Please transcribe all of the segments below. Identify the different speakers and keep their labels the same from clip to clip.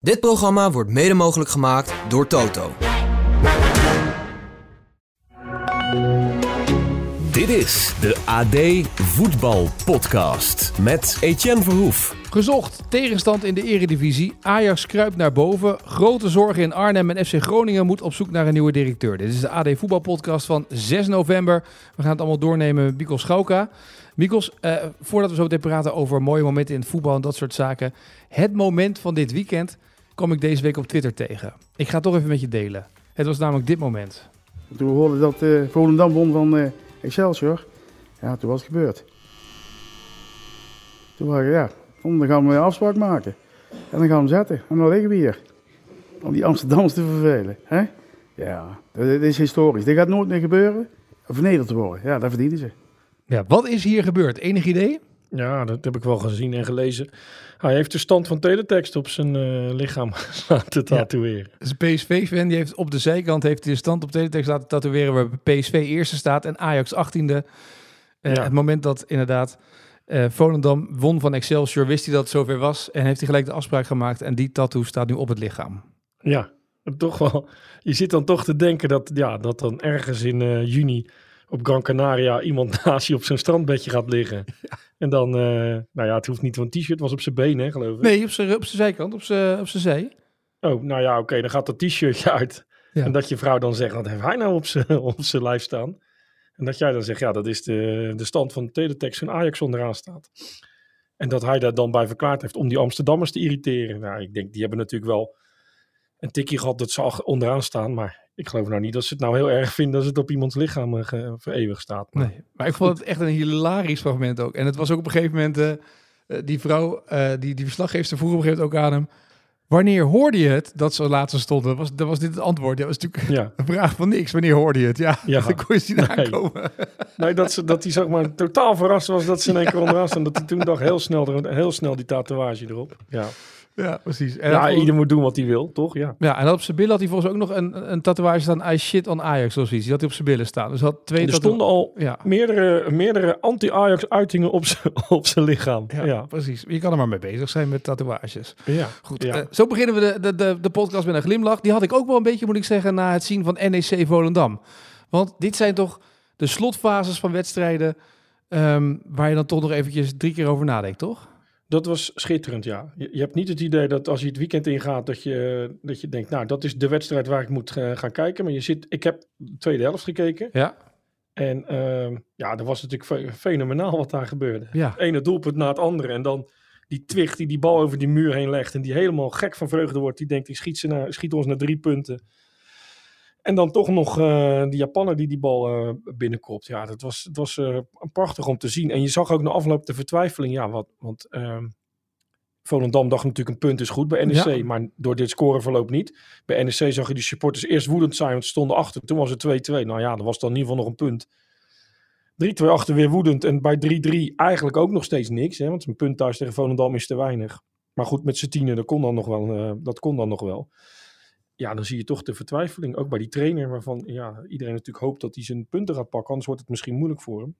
Speaker 1: Dit programma wordt mede mogelijk gemaakt door Toto.
Speaker 2: Dit is de AD Voetbal Podcast met Etienne Verhoef.
Speaker 3: Gezocht tegenstand in de eredivisie. Ajax kruipt naar boven. Grote zorgen in Arnhem en FC Groningen moet op zoek naar een nieuwe directeur. Dit is de AD Voetbalpodcast van 6 november. We gaan het allemaal doornemen met Mikos Schauka. Mikos, eh, voordat we zo meteen praten over mooie momenten in het voetbal en dat soort zaken. Het moment van dit weekend kwam ik deze week op Twitter tegen. Ik ga het toch even met je delen. Het was namelijk dit moment.
Speaker 4: Toen we hoorden dat eh Volendam won van eh, Excelsior, ja, toen was het gebeurd. Toen waren we, ja, dan gaan we een afspraak maken. En dan gaan we hem zetten. En dan liggen we hier. Om die Amsterdammers te vervelen. Hè? Ja, dat, dat is historisch. Dit gaat nooit meer gebeuren. Vernederd te worden. Ja, dat verdienen ze.
Speaker 3: Ja, wat is hier gebeurd? Enig idee?
Speaker 5: Ja, dat heb ik wel gezien en gelezen. Hij heeft de stand van teletext op zijn eh, lichaam laten tatoeëren.
Speaker 3: Een PSV-fan. Die heeft op de zijkant heeft de stand op teletext laten tatoeëren waar PSV eerste staat en Ajax 18e. Eh,
Speaker 5: Ja.
Speaker 3: Het moment dat inderdaad eh Volendam won van Excelsior, wist hij dat het zover was en heeft hij gelijk de afspraak gemaakt. En die tattoo staat nu op het lichaam.
Speaker 5: Ja, toch wel. Je zit dan toch te denken dat, ja, dat dan ergens in juni op Gran Canaria iemand naast je op zijn strandbedje gaat liggen. En dan, eh, nou ja, het hoeft niet van een t-shirt, was op zijn benen, hè, geloof ik.
Speaker 3: Nee, op zijn op zijn zijkant, op zijn op zijn zij.
Speaker 5: Oh, nou ja, oké, dan gaat dat t-shirtje uit.
Speaker 3: Ja.
Speaker 5: En dat je vrouw dan zegt, wat heeft hij nou op zijn, op zijn lijf staan? En dat jij dan zegt, ja, dat is de, de stand van de teletext van Ajax onderaan staat. En dat hij daar dan bij verklaard heeft om die Amsterdammers te irriteren. Nou, ik denk, die hebben natuurlijk wel een tikje gehad dat ze onderaan staan. Maar ik geloof nou niet dat ze het nou heel erg vinden als het op iemands lichaam eh, ge- vereeuwigd staat. Maar
Speaker 3: Nee, maar ik vond het echt een hilarisch fragment ook. En het was ook op een gegeven moment, eh, eh, die vrouw, eh, die, die verslaggeefster vroeg op een gegeven moment ook aan hem, wanneer hoorde je het dat ze laatst stonden? Was, dat was dit het antwoord. Dat was natuurlijk
Speaker 5: Ja,
Speaker 3: een vraag van niks. Wanneer hoorde je het? Ja,
Speaker 5: Ja.
Speaker 3: dan kon je zien
Speaker 5: Nee.
Speaker 3: aankomen.
Speaker 5: nee, dat, ze, dat hij zeg maar totaal verrast was dat ze in één keer onderaan staan. Dat hij toen dacht, heel snel, heel snel die tatoeage erop. Ja,
Speaker 3: Ja, precies. En,
Speaker 5: ja ieder moet doen wat hij wil, toch? Ja.
Speaker 3: ja, en op zijn billen had hij volgens mij ook nog een, een tatoeage staan, I shit on Ajax of zoiets. Die had hij op zijn billen staan. Dus had twee
Speaker 5: Er stonden al
Speaker 3: Ja.
Speaker 5: meerdere, meerdere anti-Ajax-uitingen op zijn op zijn lichaam.
Speaker 3: Ja,
Speaker 5: Ja,
Speaker 3: precies. Je kan er maar mee bezig zijn met tatoeages.
Speaker 5: ja.
Speaker 3: Goed,
Speaker 5: Ja.
Speaker 3: eh, zo beginnen we de, de, de, de podcast met een glimlach. Die had ik ook wel een beetje, moet ik zeggen, na het zien van NEC Volendam. Want dit zijn toch de slotfases van wedstrijden ehm, waar je dan toch nog eventjes drie keer over nadenkt, toch?
Speaker 5: Dat was schitterend, ja. Je, je hebt niet het idee dat als je het weekend ingaat, dat je, dat je denkt, nou, dat is de wedstrijd waar ik moet eh, gaan kijken. Maar je zit, ik heb de tweede helft gekeken.
Speaker 3: Ja.
Speaker 5: En ehm, ja, dat was natuurlijk fe- fenomenaal wat daar gebeurde.
Speaker 3: Ja.
Speaker 5: Het ene doelpunt na het andere. En dan die Twicht die die bal over die muur heen legt. En die helemaal gek van vreugde wordt. Die denkt, ik schiet, ze naar, schiet ons naar drie punten. En dan toch nog eh die Japaner die die bal eh binnenkopt. Ja, dat was, het was eh, prachtig om te zien. En je zag ook na afloop de vertwijfeling. Ja, wat, want ehm, Volendam dacht natuurlijk een punt is goed bij NEC.
Speaker 3: Ja.
Speaker 5: Maar door dit scoreverloop niet. Bij NEC zag je die supporters eerst woedend zijn. Want ze stonden achter. Toen was het 2-2. Nou ja, dat was dan in ieder geval nog een punt. 3-2 achter weer woedend. En bij 3-3 eigenlijk ook nog steeds niks. Hè, want een punt thuis tegen Volendam is te weinig. Maar goed, met z'n tienen, dat kon dan nog wel. dat kon dan nog wel. Ja, dan zie je toch de vertwijfeling. Ook bij die trainer, waarvan ja, iedereen natuurlijk hoopt dat hij zijn punten gaat pakken. Anders wordt het misschien moeilijk voor hem.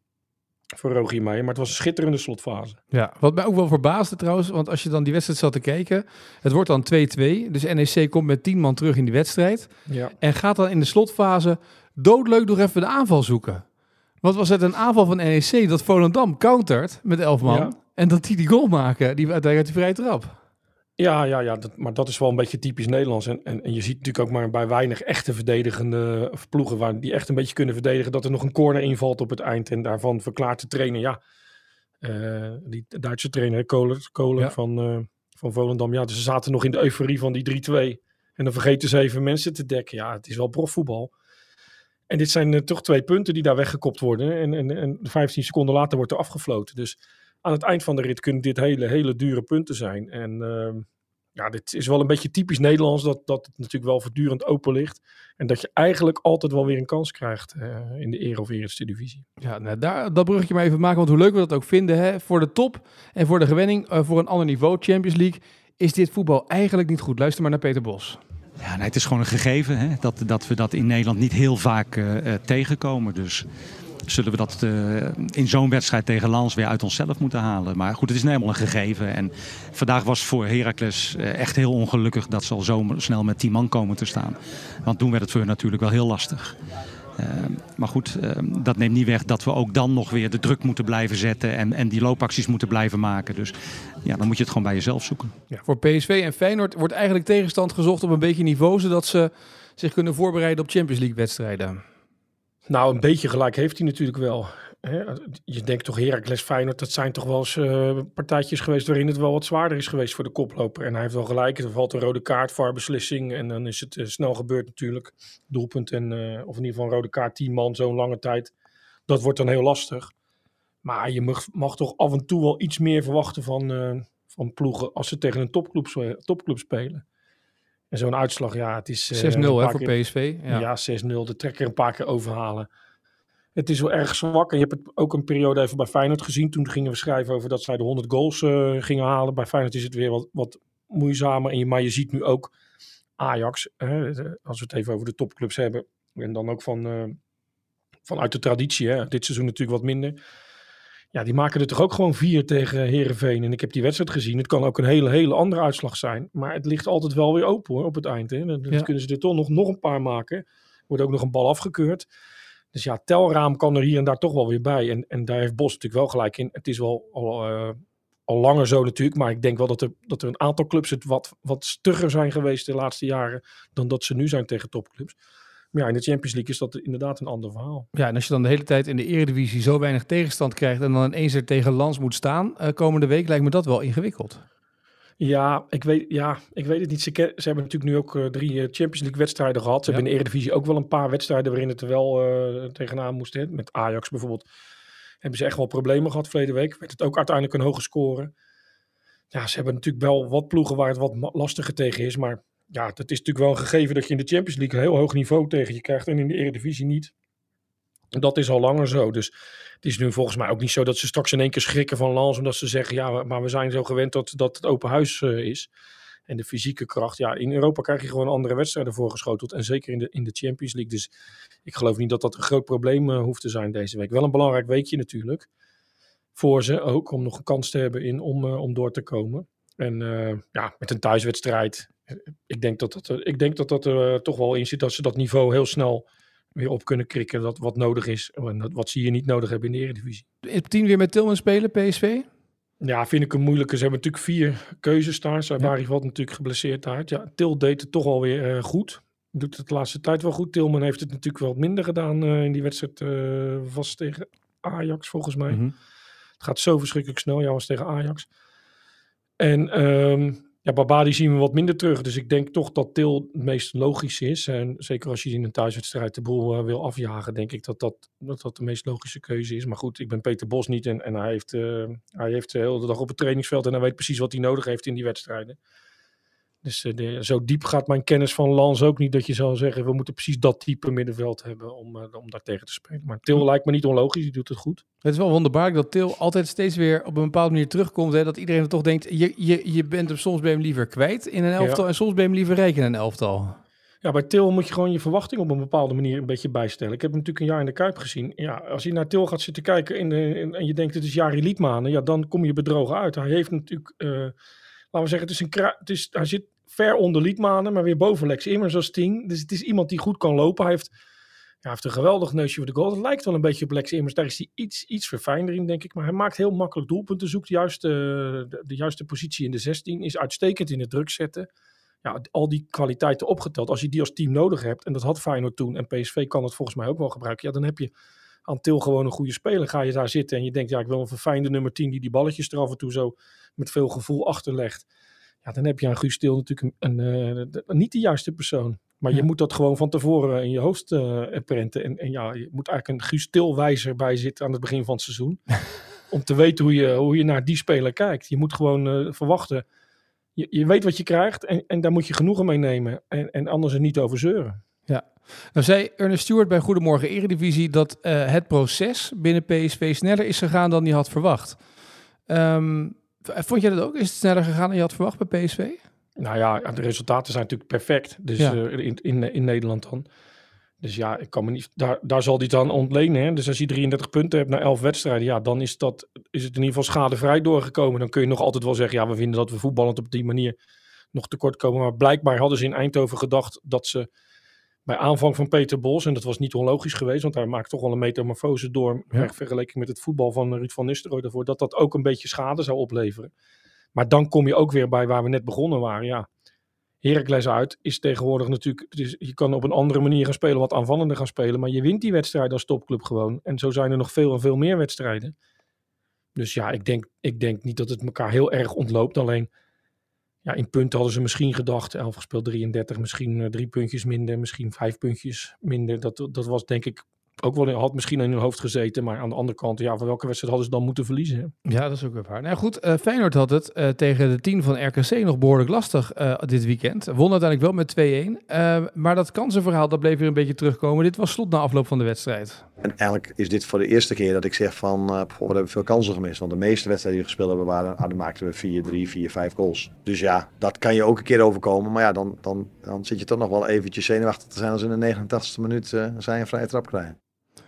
Speaker 5: Voor Rogier Meijer. Maar het was een schitterende slotfase.
Speaker 3: Ja, wat mij ook wel verbaasde trouwens, want als je dan die wedstrijd zat te kijken, het wordt dan 2-2. Dus NEC komt met 10 man terug in die wedstrijd.
Speaker 5: Ja.
Speaker 3: En gaat dan in de slotfase doodleuk nog even de aanval zoeken. Wat was het een aanval van NEC dat Volendam countert met 11 man.
Speaker 5: Ja.
Speaker 3: En dat die die goal maken, die uiteindelijk uit die vrije trap.
Speaker 5: Ja, ja, ja dat, maar dat is wel een beetje typisch Nederlands. En, en, en je ziet natuurlijk ook maar bij weinig echte verdedigende ploegen waar die echt een beetje kunnen verdedigen, dat er nog een corner invalt op het eind. En daarvan verklaart de trainer, ja, eh, die Duitse trainer Kohler, Kohler
Speaker 3: Ja.
Speaker 5: van, eh, van Volendam, ja, dus ze zaten nog in de euforie van die 3-2. En dan vergeten ze even mensen te dekken. Ja, het is wel profvoetbal. En dit zijn eh, toch twee punten die daar weggekopt worden. En, en, en 15 seconden later wordt er afgefloten. Dus aan het eind van de rit kunnen dit hele, hele dure punten zijn. En ehm, ja, dit is wel een beetje typisch Nederlands dat, dat het natuurlijk wel voortdurend open ligt. En dat je eigenlijk altijd wel weer een kans krijgt eh, in de Ere of Eerste Divisie.
Speaker 3: Ja, nou, daar, dat bruggetje maar even maken, want hoe leuk we dat ook vinden. Hè? Voor de top en voor de gewenning, eh, voor een ander niveau, Champions League, is dit voetbal eigenlijk niet goed. Luister maar naar Peter Bos.
Speaker 6: Ja, nee, het is gewoon een gegeven hè, dat, dat we dat in Nederland niet heel vaak eh, eh, tegenkomen. Dus zullen we dat uh, in zo'n wedstrijd tegen Lans weer uit onszelf moeten halen. Maar goed, het is helemaal een gegeven. En vandaag was voor Heracles echt heel ongelukkig dat ze al zo snel met 10 man komen te staan. Want toen werd het voor hun natuurlijk wel heel lastig. Uh, maar goed, dat neemt niet weg dat we ook dan nog weer de druk moeten blijven zetten en, en die loopacties moeten blijven maken. Dus ja, dan moet je het gewoon bij jezelf zoeken.
Speaker 3: Ja, voor PSV en Feyenoord wordt eigenlijk tegenstand gezocht op een beetje niveau, zodat ze zich kunnen voorbereiden op Champions League wedstrijden.
Speaker 5: Nou, een beetje gelijk heeft hij natuurlijk wel. Je denkt toch Heracles Feyenoord, dat zijn toch wel eens uh, partijtjes geweest waarin het wel wat zwaarder is geweest voor de koploper. En hij heeft wel gelijk, er valt een rode kaart beslissing en dan is het uh, snel gebeurd natuurlijk. Doelpunt en, uh, of in ieder geval een rode kaart, 10 man, zo'n lange tijd. Dat wordt dan heel lastig. Maar je mag, mag toch af en toe wel iets meer verwachten van, van ploegen als ze tegen een topclub, topclub spelen. En zo'n uitslag, ja, het is...
Speaker 3: 6-0 voor PSV.
Speaker 5: Ja, ja 6-0. De trekker een paar keer overhalen het is wel erg zwak. En je hebt het ook een periode even bij Feyenoord gezien. Toen gingen we schrijven over dat zij de 100 goals uh, gingen halen. Bij Feyenoord is het weer wat, wat moeizamer. En je, maar je ziet nu ook Ajax, als we het even over de topclubs hebben. En dan ook van, uh, vanuit de traditie. Hè, dit seizoen natuurlijk wat minder. Ja, die maken er toch ook gewoon vier tegen Herenveen. En ik heb die wedstrijd gezien. Het kan ook een hele, hele andere uitslag zijn. Maar het ligt altijd wel weer open hoor, op het eind. Hè. Dan ja. kunnen ze er toch nog, nog een paar maken. Wordt ook nog een bal afgekeurd. Dus ja, telraam kan er hier en daar toch wel weer bij. En, en daar heeft Bos natuurlijk wel gelijk in. Het is wel al, uh, al langer zo natuurlijk. Maar ik denk wel dat er, dat er een aantal clubs het wat, wat stugger zijn geweest de laatste jaren. Dan dat ze nu zijn tegen topclubs. Maar ja, in de Champions League is dat inderdaad een ander verhaal.
Speaker 3: Ja, en als je dan de hele tijd in de Eredivisie zo weinig tegenstand krijgt. en dan ineens er tegen Lans moet staan. Uh, komende week lijkt me dat wel ingewikkeld.
Speaker 5: Ja, ik weet, ja, ik weet het niet. Ze, ze hebben natuurlijk nu ook uh, drie uh, Champions League wedstrijden gehad. Ze ja. hebben in de Eredivisie ook wel een paar wedstrijden waarin het er wel uh, tegenaan moest. Hè. Met Ajax bijvoorbeeld hebben ze echt wel problemen gehad verleden week. Werd het ook uiteindelijk een hoge score. Ja, ze hebben natuurlijk wel wat ploegen waar het wat lastiger tegen is. Maar ja, het is natuurlijk wel een gegeven dat je in de Champions League een heel hoog niveau tegen je krijgt. En in de Eredivisie niet. Dat is al langer zo. Dus het is nu volgens mij ook niet zo dat ze straks in één keer schrikken van Lans. Omdat ze zeggen, ja, maar we zijn zo gewend dat, dat het open huis uh, is. En de fysieke kracht. Ja, in Europa krijg je gewoon andere wedstrijden voorgeschoteld. En zeker in de, in de Champions League. Dus ik geloof niet dat dat een groot probleem uh, hoeft te zijn deze week. Wel een belangrijk weekje natuurlijk. Voor ze ook. Om nog een kans te hebben in, om, uh, om door te komen. En ja, met een thuiswedstrijd. Ik denk dat dat, ik denk dat, dat er toch wel in zit. Dat ze dat niveau heel snel weer op kunnen krikken dat wat nodig is. En wat zie je niet nodig hebben in de Eredivisie.
Speaker 3: Is tien weer met Tilman spelen, PSV?
Speaker 5: Ja, vind ik een moeilijke. Ze hebben natuurlijk vier keuzes daar. Sabari ja. valt natuurlijk geblesseerd uit. Ja, Til deed het toch alweer uh, goed. Doet het de laatste tijd wel goed. Tilman heeft het natuurlijk wel minder gedaan uh, in die wedstrijd. Uh, was tegen Ajax volgens mij. Mm -hmm. Het gaat zo verschrikkelijk snel. Ja, was tegen Ajax. En um, ja, Babadi zien we wat minder terug. Dus ik denk toch dat Til het meest logisch is. En zeker als je in een thuiswedstrijd de boel uh, wil afjagen, denk ik dat dat, dat de meest logische keuze is. Maar goed, ik ben Peter Bos niet en, en hij, heeft, uh, hij heeft de hele dag op het trainingsveld en hij weet precies wat hij nodig heeft in die wedstrijden. Dus de, zo diep gaat mijn kennis van Lans ook niet dat je zou zeggen, we moeten precies dat type middenveld hebben om, uh, om daar tegen te spelen. Maar Til lijkt me niet onlogisch, die doet het goed.
Speaker 3: Het is wel wonderbaarlijk dat Til altijd steeds weer op een bepaalde manier terugkomt. Hè? Dat iedereen er toch denkt, je, je, je bent hem soms bij hem liever kwijt in een elftal ja. en soms bij hem liever rijk in een elftal.
Speaker 5: Ja, bij Til moet je gewoon je verwachting op een bepaalde manier een beetje bijstellen. Ik heb hem natuurlijk een jaar in de Kuip gezien. Ja, als je naar Til gaat zitten kijken in de, in, en je denkt het is Jari Liedmanen, ja, dan kom je bedrogen uit. Hij heeft natuurlijk, uh, laten we zeggen, het is een het is, hij zit ver onder Liedmanen, maar weer boven Lex Immers als tien. Dus het is iemand die goed kan lopen. Hij heeft, ja, heeft een geweldig neusje voor de goal. Het lijkt wel een beetje op Lex Immers. Daar is hij iets, iets verfijnder in, denk ik. Maar hij maakt heel makkelijk doelpunten. Zoekt juist de, de, de juiste positie in de 16. Is uitstekend in het druk zetten. Ja, al die kwaliteiten opgeteld. Als je die als team nodig hebt, en dat had Feyenoord toen, en PSV kan het volgens mij ook wel gebruiken. Ja, dan heb je aan Til gewoon een goede speler. Ga je daar zitten en je denkt, ja, ik wil een verfijnde nummer 10 die die balletjes er af en toe zo met veel gevoel achterlegt. Ja, dan heb je aan Guus Stil natuurlijk een, een, een, niet de juiste persoon. Maar ja. je moet dat gewoon van tevoren in je hoofd uh, prenten. En, en, ja, je moet eigenlijk een Guus Stil-wijzer bij zitten aan het begin van het seizoen. om te weten hoe je, hoe je naar die speler kijkt. Je moet gewoon uh, verwachten. Je, je weet wat je krijgt en, en daar moet je genoegen mee nemen. En, en anders er niet over zeuren.
Speaker 3: Ja, nou zei Ernest Stewart bij Goedemorgen Eredivisie dat uh, het proces binnen PSV sneller is gegaan dan hij had verwacht. Um, Vond je dat ook? Is het sneller gegaan dan je had verwacht bij PSV?
Speaker 5: Nou ja, de resultaten zijn natuurlijk perfect. Dus ja. uh, in, in, in Nederland dan. Dus ja, ik kan me niet, daar, daar zal hij aan ontlenen. Hè? Dus als je 33 punten hebt na 11 wedstrijden, ja, dan is, dat, is het in ieder geval schadevrij doorgekomen. Dan kun je nog altijd wel zeggen, ja, we vinden dat we voetballend op die manier nog tekort komen. Maar blijkbaar hadden ze in Eindhoven gedacht dat ze bij aanvang van Peter Bos, en dat was niet onlogisch geweest, want hij maakt toch wel een metamorfose door,
Speaker 3: Ja.
Speaker 5: vergeleken met het voetbal van Ruud van Nistelrooy daarvoor, dat dat ook een beetje schade zou opleveren. Maar dan kom je ook weer bij waar we net begonnen waren, ja. Heracles uit is tegenwoordig natuurlijk, is, je kan op een andere manier gaan spelen, wat aanvallender gaan spelen, maar je wint die wedstrijd als topclub gewoon. En zo zijn er nog veel en veel meer wedstrijden. Dus ja, ik denk, ik denk niet dat het elkaar heel erg ontloopt, alleen ja, in punten hadden ze misschien gedacht, 11 gespeeld 33, misschien eh, drie puntjes minder, misschien vijf puntjes minder. Dat, dat was denk ik ook wel, had misschien in hun hoofd gezeten, maar aan de andere kant, ja, voor welke wedstrijd hadden ze dan moeten verliezen?
Speaker 3: Ja, dat is ook weer waar. Nou goed, eh, Feyenoord had het eh, tegen de 10 van RKC nog behoorlijk lastig dit weekend. Won uiteindelijk wel met 2-1. Eh, maar dat kansenverhaal, dat bleef weer een beetje terugkomen. Dit was slot na afloop van de wedstrijd.
Speaker 7: En eigenlijk is dit voor de eerste keer dat ik zeg van, poh, we hebben veel kansen gemist. Want de meeste wedstrijden die we gespeeld hebben, waren, ah, dan maakten we 4, 3, 4, 5 goals. Dus ja, dat kan je ook een keer overkomen. Maar ja, dan, dan, dan zit je toch nog wel eventjes zenuwachtig te zijn als in de 89ste minuut eh zij een vrije trap krijgen.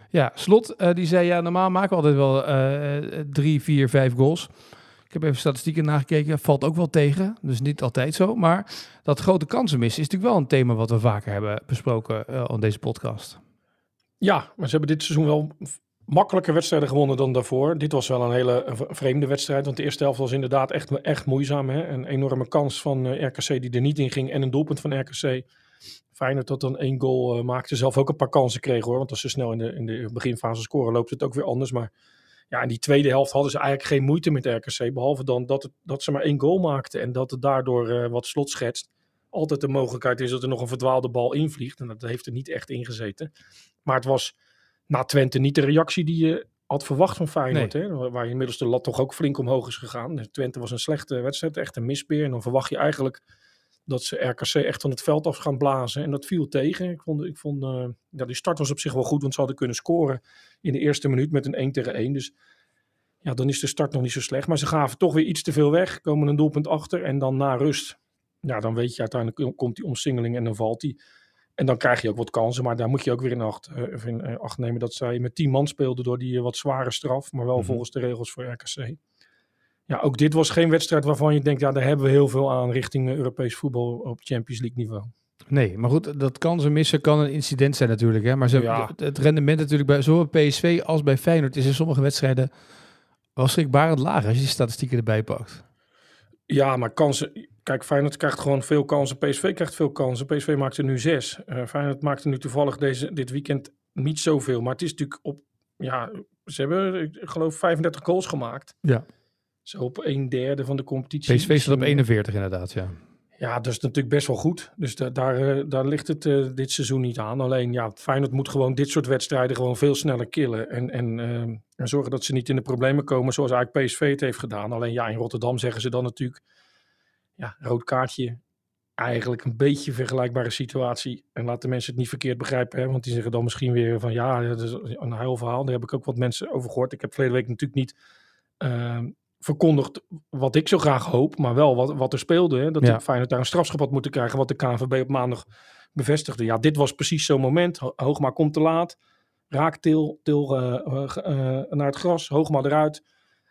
Speaker 3: Ja, Slot, eh, die zei ja, normaal maken we altijd wel drie, vier, vijf goals. Ik heb even statistieken nagekeken, valt ook wel tegen. Dus niet altijd zo. Maar dat grote kansen missen is natuurlijk wel een thema wat we vaker hebben besproken uh, in deze podcast.
Speaker 5: Ja, maar ze hebben dit seizoen wel makkelijker wedstrijden gewonnen dan daarvoor. Dit was wel een hele vreemde wedstrijd, want de eerste helft was inderdaad echt, echt moeizaam. Hè? Een enorme kans van uh, RKC die er niet in ging en een doelpunt van RKC. Feyenoord dat dan één goal uh, maakte, zelf ook een paar kansen kreeg hoor. Want als ze snel in de, in de beginfase scoren, loopt het ook weer anders. Maar ja, in die tweede helft hadden ze eigenlijk geen moeite met RKC. Behalve dan dat, het, dat ze maar één goal maakten en dat het daardoor uh, wat slot schetst. Altijd de mogelijkheid is dat er nog een verdwaalde bal invliegt. En dat heeft er niet echt in gezeten. Maar het was na Twente niet de reactie die je had verwacht van Feyenoord. Nee. Hè? Waar inmiddels de lat toch ook flink omhoog is gegaan. Twente was een slechte wedstrijd, echt een mispeer. En dan verwacht je eigenlijk dat ze RKC echt van het veld af gaan blazen. En dat viel tegen. Ik vond, ik vond uh, ja, die start was op zich wel goed, want ze hadden kunnen scoren in de eerste minuut met een 1 tegen 1. Dus ja, dan is de start nog niet zo slecht. Maar ze gaven toch weer iets te veel weg, komen een doelpunt achter en dan na rust. Ja, dan weet je uiteindelijk komt die omsingeling en dan valt die. En dan krijg je ook wat kansen, maar daar moet je ook weer in acht, uh, in, uh, acht nemen dat zij met 10 man speelden door die wat zware straf, maar wel mm -hmm. volgens de regels voor RKC. Ja, ook dit was geen wedstrijd waarvan je denkt, ja, daar hebben we heel veel aan richting Europees voetbal op Champions League niveau.
Speaker 3: Nee, maar goed, dat kan ze missen, kan een incident zijn natuurlijk. Hè? Maar ze, ja. het rendement natuurlijk bij zowel PSV als bij Feyenoord is in sommige wedstrijden wel schrikbarend laag als je die statistieken erbij pakt.
Speaker 5: Ja, maar kansen. Kijk, Feyenoord krijgt gewoon veel kansen. PSV krijgt veel kansen. PSV maakt er nu zes. Uh, Feyenoord maakt er nu toevallig deze, dit weekend niet zoveel. Maar het is natuurlijk op. Ja, ze hebben, ik geloof, 35 goals gemaakt.
Speaker 3: Ja.
Speaker 5: Zo op een derde van de competitie.
Speaker 3: PSV staat op 41 inderdaad, ja.
Speaker 5: Ja, dat is natuurlijk best wel goed. Dus da daar, uh, daar ligt het uh, dit seizoen niet aan. Alleen, ja, Feyenoord moet gewoon dit soort wedstrijden gewoon veel sneller killen. En, en, uh, en zorgen dat ze niet in de problemen komen zoals eigenlijk PSV het heeft gedaan. Alleen, ja, in Rotterdam zeggen ze dan natuurlijk... Ja, rood kaartje. Eigenlijk een beetje vergelijkbare situatie. En laat de mensen het niet verkeerd begrijpen. Hè? Want die zeggen dan misschien weer van... Ja, dat is een huilverhaal. Daar heb ik ook wat mensen over gehoord. Ik heb verleden week natuurlijk niet ehm, verkondigd wat ik zo graag hoop, maar wel wat, wat er speelde. Hè? Dat ja. Feyenoord daar een strafschop had moeten krijgen, wat de KNVB op maandag bevestigde. Ja, dit was precies zo'n moment. Hoogma komt te laat, raakt Til, til uh, uh, uh, naar het gras, Hoogma eruit,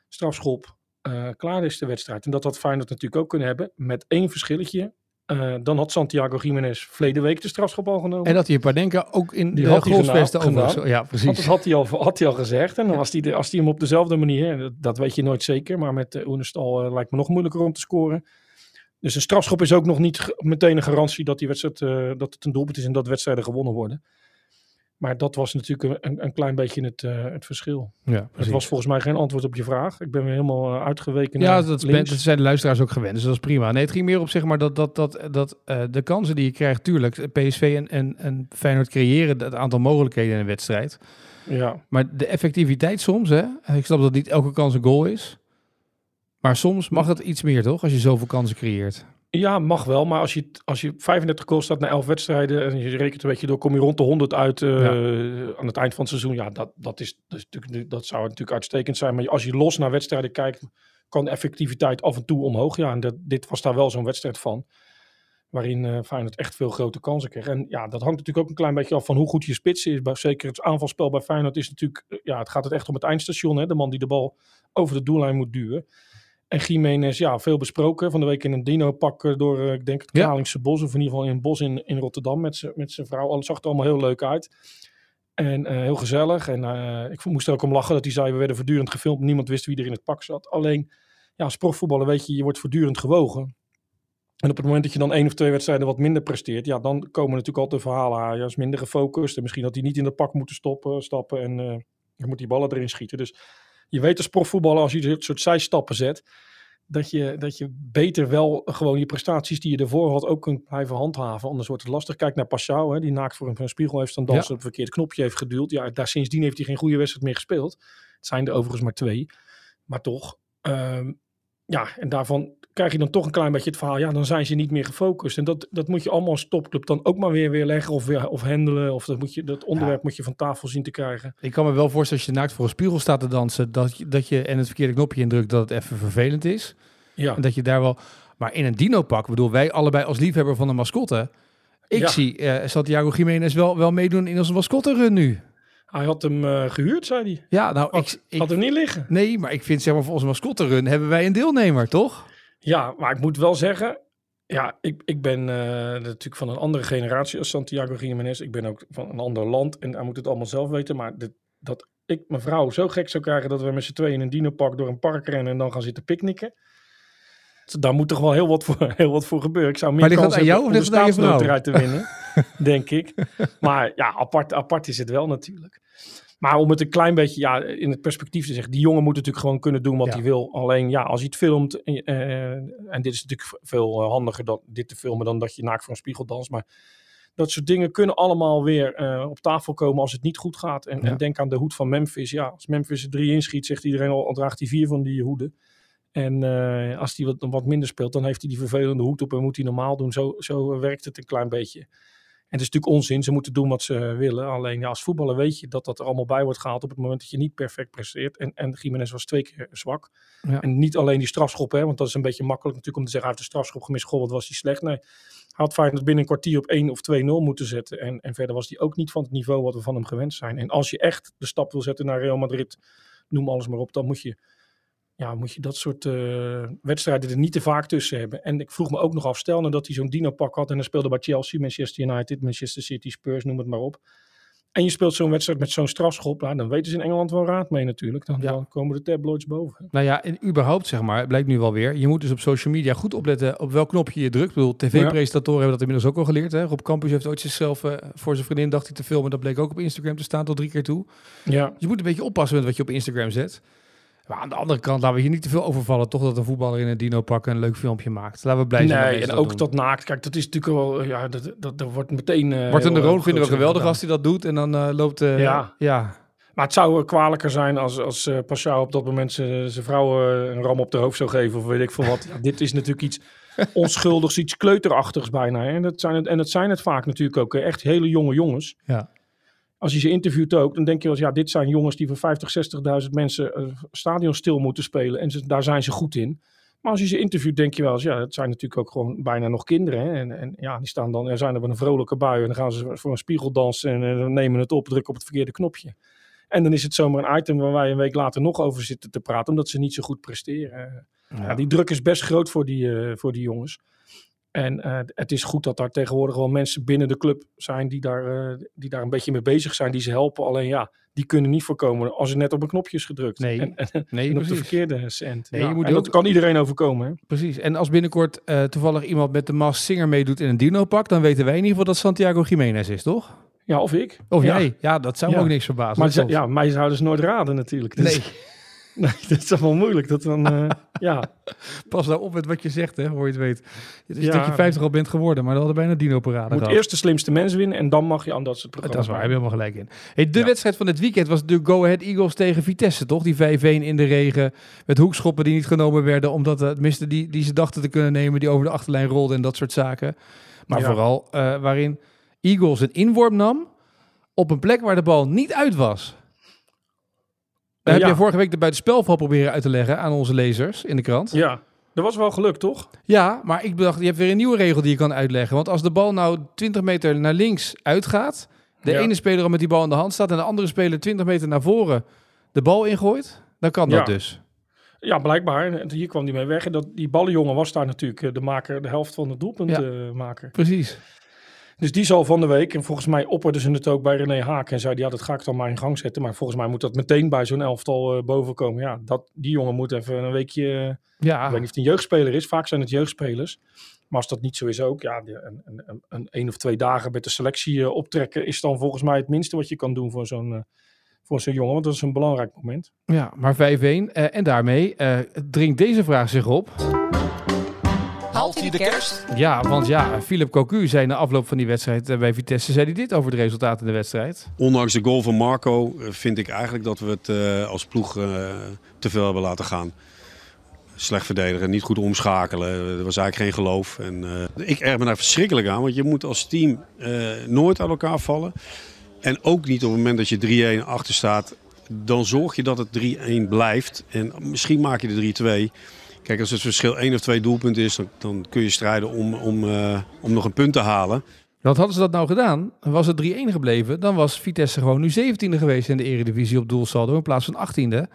Speaker 5: strafschop. Eh, klaar is de wedstrijd. En dat had Feyenoord natuurlijk ook kunnen hebben, met één verschilletje. Eh, dan had Santiago Jiménez verleden week de strafschop al genomen.
Speaker 3: En dat hij Padenka ook in
Speaker 5: Die
Speaker 3: de goalsvesten over. Ja,
Speaker 5: Want
Speaker 3: precies.
Speaker 5: dat had hij al, had hij al gezegd. En dan was hij, de, als hij hem op dezelfde manier, dat, dat weet je nooit zeker, maar met uh, Oenestal lijkt me nog moeilijker om te scoren. Dus een strafschop is ook nog niet meteen een garantie dat, die wedstrijd, dat het een doelpunt is en dat wedstrijden gewonnen worden. Maar dat was natuurlijk een, een klein beetje het, eh, het verschil.
Speaker 3: Ja,
Speaker 5: Het was volgens mij geen antwoord op je vraag. Ik ben weer helemaal eh, uitgeweken
Speaker 3: Ja,
Speaker 5: naar
Speaker 3: dat, ben- dat zijn de luisteraars ook gewend, dus dat is prima. Nee, het ging meer op zeg maar dat, dat, dat, dat eh, de kansen die je krijgt, tuurlijk, PSV en, en, en Feyenoord creëren het aantal mogelijkheden in een wedstrijd.
Speaker 5: Ja,
Speaker 3: Maar de effectiviteit soms, hè, ik snap dat niet elke kans een goal is. Maar soms mag het iets meer, toch? Als je zoveel kansen creëert.
Speaker 5: Ja, mag wel. Maar als je, als je 35 goals staat na 11 wedstrijden en je rekent een beetje door, kom je rond de 100 uit eh, aan het eind van het seizoen. Ja, dat, dat, is, dat, is natuurlijk, dat zou natuurlijk uitstekend zijn. Maar als je los naar wedstrijden kijkt, kan de effectiviteit af en toe omhoog. Ja, en dat, dit was daar wel zo'n wedstrijd van. Waarin eh Feyenoord echt veel grote kansen kreeg. En ja, dat hangt natuurlijk ook een klein beetje af van hoe goed je spits is. Zeker het aanvalspel bij Feyenoord is natuurlijk... eh, Ja, het gaat het echt om het eindstation. Hè? De man die de bal over de doellijn moet duwen. En Jiménez, ja, veel besproken. Van de week in een dino-pak eh, door, eh, ik denk, het. Kralingse Bos. Of in ieder geval in een bos in, in Rotterdam met zijn vrouw. Alles zag er allemaal heel leuk uit. En eh, heel gezellig. En ik moest er ook om lachen dat hij zei, we werden voortdurend gefilmd. Niemand wist wie er in het pak zat. Alleen, ja, als profvoetballer weet je, je wordt voortdurend gewogen. En op het moment dat je dan één of twee wedstrijden wat minder presteert, ja, dan komen natuurlijk altijd de verhalen. Hij is minder gefocust en misschien had hij niet in het pak moeten stoppen, stappen en dan moet die ballen erin schieten. Dus je weet als profvoetballer, als je dit soort zijstappen zet, dat je, dat je beter wel gewoon je prestaties die je ervoor had ook kunt blijven handhaven. Anders wordt het lastig. Kijk naar Passau, hè, die naakt voor een spiegel heeft staan dansen,
Speaker 3: Ja.
Speaker 5: op het verkeerd knopje heeft geduwd. Ja, daar, sindsdien heeft hij geen goede wedstrijd meer gespeeld. Het zijn er overigens maar twee. Maar toch, ehm, ja, en daarvan krijg je dan toch een klein beetje het verhaal. Ja, dan zijn ze niet meer gefocust. En dat, dat moet je allemaal als topclub dan ook maar weer weerleggen of, weer, of handelen. Of dat, moet je, dat onderwerp moet je van tafel zien te krijgen.
Speaker 3: Ik kan me wel voorstellen als je naakt voor een spiegel staat te dansen, dat je, dat je en het verkeerde knopje indrukt, dat het even vervelend is.
Speaker 5: Ja,
Speaker 3: En dat je daar wel. Maar in een dino-pak, bedoel, wij allebei als liefhebber van de mascotte. Ik
Speaker 5: Ja.
Speaker 3: zie eh Santiago Jiménez wel, wel meedoen in onze mascotte-run nu.
Speaker 5: hij had hem eh, gehuurd, zei hij.
Speaker 3: Ja, nou,
Speaker 5: Had,
Speaker 3: ik, ik,
Speaker 5: had hem niet liggen.
Speaker 3: nee, maar ik vind zeg maar voor onze mascotte-run hebben wij een deelnemer, toch?
Speaker 5: Ja, maar ik moet wel zeggen, ja, ik, ik ben eh, natuurlijk van een andere generatie als Santiago Jiménez. Ik ben ook van een ander land en hij moet het allemaal zelf weten. Maar dit, dat ik mijn vrouw zo gek zou krijgen dat we met z'n tweeën in een dinopak door een park rennen en dan gaan zitten picknicken. Daar moet toch wel heel wat voor, heel wat voor gebeuren. Ik zou meer
Speaker 3: Maar
Speaker 5: kans
Speaker 3: aan jou of ligt
Speaker 5: de
Speaker 3: het aan je vrouw?
Speaker 5: staatsloterij te winnen, denk ik. Maar ja, apart, apart is het wel natuurlijk. Maar om het een klein beetje ja, in het perspectief te zeggen, die jongen moet natuurlijk gewoon kunnen doen wat
Speaker 3: Ja.
Speaker 5: hij wil. Alleen ja, als hij het filmt, eh, eh, en dit is natuurlijk veel eh, handiger dan dit te filmen dan dat je naakt voor een spiegel danst. Maar dat soort dingen kunnen allemaal weer eh, op tafel komen als het niet goed gaat. En,
Speaker 3: Ja.
Speaker 5: en denk aan de hoed van Memphis. Ja, als Memphis er drie inschiet, zegt iedereen al, draagt hij vier van die hoeden. En als hij wat, wat minder speelt, dan heeft hij die vervelende hoed op en moet hij normaal doen. Zo, zo werkt het een klein beetje. En het is natuurlijk onzin, ze moeten doen wat ze willen. Alleen ja, als voetballer weet je dat dat er allemaal bij wordt gehaald op het moment dat je niet perfect presteert. En, en Jiménez was twee keer zwak.
Speaker 3: Ja.
Speaker 5: En niet alleen die strafschop, hè, want dat is een beetje makkelijk natuurlijk om te zeggen, hij heeft de strafschop gemist, goh, wat was hij slecht. Nee, hij had Feyenoord binnen een kwartier op 1 of 2-0 moeten zetten. En, en verder was hij ook niet van het niveau wat we van hem gewend zijn. En als je echt de stap wil zetten naar Real Madrid, noem alles maar op, dan moet je, ja, moet je dat soort eh, wedstrijden er niet te vaak tussen hebben. En ik vroeg me ook nog af, stel nou dat hij zo'n dino-pak had en hij speelde bij Chelsea, Manchester United, Manchester City, Spurs, noem het maar op. En je speelt zo'n wedstrijd met zo'n strafschop, nou, dan weten ze in Engeland wel raad mee natuurlijk. Dan,
Speaker 3: Ja.
Speaker 5: dan komen de tabloids boven.
Speaker 3: Nou ja, en überhaupt zeg maar, het blijkt nu wel weer. Je moet dus op social media goed opletten op welk knopje je drukt. Ik bedoel, tv-presentatoren hebben dat inmiddels ook al geleerd. Hè? Rob Campus heeft ooit zichzelf eh, voor zijn vriendin dacht hij te filmen. Dat bleek ook op Instagram te staan tot drie keer toe.
Speaker 5: Ja,
Speaker 3: Dus je moet een beetje oppassen met wat je op Instagram zet. Maar aan de andere kant, laten we hier niet te veel overvallen. Toch dat een voetballer in een dino pak een leuk filmpje maakt. Laten we blij zijn
Speaker 5: nee, en
Speaker 3: dat
Speaker 5: ook
Speaker 3: doen.
Speaker 5: dat naakt. Kijk, dat is natuurlijk wel, ja, dat, dat, dat wordt meteen... eh,
Speaker 3: Martin de
Speaker 5: heel,
Speaker 3: Roon vinden we geweldig als hij dat doet. En dan eh, loopt... eh,
Speaker 5: Ja.
Speaker 3: ja.
Speaker 5: Maar het zou kwalijker zijn als, als uh, op dat moment zijn zijn vrouw eh, een ram op de hoofd zou geven of weet ik veel wat. Ja, dit is natuurlijk iets onschuldigs, iets kleuterachtigs bijna. Hè? En, dat zijn het, en dat zijn het vaak natuurlijk ook. Echt hele jonge jongens.
Speaker 3: Ja.
Speaker 5: Als je ze interviewt ook, dan denk je wel eens, ja, dit zijn jongens die voor 50, 60.000 mensen uh, stadion stil moeten spelen. En ze, daar zijn ze goed in. Maar als je ze interviewt, denk je wel eens, ja, het zijn natuurlijk ook gewoon bijna nog kinderen. Hè? En, en ja, die staan dan, er zijn er een vrolijke bui en dan gaan ze voor een spiegel dansen en, en nemen het op, drukken op het verkeerde knopje. En dan is het zomaar een item waar wij een week later nog over zitten te praten, omdat ze niet zo goed presteren. Ja. Ja, die druk is best groot voor die, uh, voor die jongens. En uh, het is goed dat daar tegenwoordig wel mensen binnen de club zijn die daar, uh, die daar een beetje mee bezig zijn, die ze helpen. Alleen ja, die kunnen niet voorkomen als er net op een knopje is gedrukt.
Speaker 3: Nee,
Speaker 5: en, en,
Speaker 3: nee
Speaker 5: en op de verkeerde cent.
Speaker 3: Nee,
Speaker 5: ja,
Speaker 3: je moet
Speaker 5: en dat
Speaker 3: ook...
Speaker 5: kan iedereen overkomen. Hè?
Speaker 3: Precies. En als binnenkort uh, toevallig iemand met de Mas Singer meedoet in een dino-pak, dan weten wij in ieder geval dat Santiago Jiménez is, toch?
Speaker 5: Ja, of ik.
Speaker 3: Of
Speaker 5: ja.
Speaker 3: jij. Ja, dat zou me ook niks verbazen.
Speaker 5: Maar ze, ja, mij zouden ze nooit raden natuurlijk. Dus,
Speaker 3: nee.
Speaker 5: nee, dat is wel moeilijk. Dat dan, uh, ja.
Speaker 3: Pas nou op met wat je zegt, hè, voor je het weet. Het is ja. dat je 50 al bent geworden, maar dan hadden bijna dino-parade
Speaker 5: moet eerst de slimste mens winnen en dan mag je aan dat soort programma's.
Speaker 3: Dat is waar, heb je helemaal gelijk in. Hey, de ja. wedstrijd van het weekend was de Go Ahead Eagles tegen Vitesse, toch? Die 5-1 in de regen, met hoekschoppen die niet genomen werden, omdat het tenminste die, die ze dachten te kunnen nemen, die over de achterlijn rolden en dat soort zaken. Maar ja. vooral uh, waarin Eagles een inworp nam op een plek waar de bal niet uit was. Daar heb je vorige week de buitenspelval proberen uit te leggen aan onze lezers in de krant.
Speaker 5: Ja. Dat was wel gelukt, toch?
Speaker 3: Ja, maar ik dacht, je hebt weer een nieuwe regel die je kan uitleggen. Want als de bal nou 20 meter naar links uitgaat, de
Speaker 5: Ja.
Speaker 3: ene speler al met die bal in de hand staat en de andere speler 20 meter naar voren de bal ingooit, dan kan dat
Speaker 5: Ja.
Speaker 3: dus.
Speaker 5: Ja, blijkbaar. En hier kwam hij mee weg. En dat, die ballenjongen was daar natuurlijk eh, de maker, de helft van het doelpunt
Speaker 3: Ja.
Speaker 5: maker.
Speaker 3: Precies.
Speaker 5: Dus die zal van de week, en volgens mij opperden ze het ook bij René Haak en zei ja, dat ga ik dan maar in gang zetten. Maar volgens mij moet dat meteen bij zo'n elftal eh, boven komen. Ja, dat, die jongen moet even een weekje, eh,
Speaker 3: Ja,
Speaker 5: ik weet niet of het een jeugdspeler is, vaak zijn het jeugdspelers. Maar als dat niet zo is ook, ja, een, een, een, een of twee dagen met de selectie eh, optrekken is dan volgens mij het minste wat je kan doen voor zo'n voor zo'n jongen. Want dat is een belangrijk moment.
Speaker 3: ja maar 5-1. Eh, en daarmee dringt deze vraag zich op.
Speaker 1: Haalt hij de kerst?
Speaker 3: Ja, want ja, Philip Cocu zei na afloop van die wedstrijd eh, bij Vitesse, zei hij dit over de resultaten in de wedstrijd.
Speaker 8: Ondanks de goal van Marco eh, vind ik eigenlijk dat we het eh, als ploeg eh, te veel hebben laten gaan. Slecht verdedigen, niet goed omschakelen. Er was eigenlijk geen geloof. En, eh, ik erg me daar verschrikkelijk aan, want je moet als team eh, nooit uit elkaar vallen. En ook niet op het moment dat je 3-1 achter staat. Dan zorg je dat het 3-1 blijft. En misschien maak je de 3-2. Kijk, als het verschil één of twee doelpunten is, dan, dan kun je strijden om, om, eh, om nog een punt te halen.
Speaker 3: Want hadden ze dat nou gedaan, was het 3-1 gebleven, dan was Vitesse gewoon nu 17e geweest in de eredivisie op doelsaldo in plaats van 18e.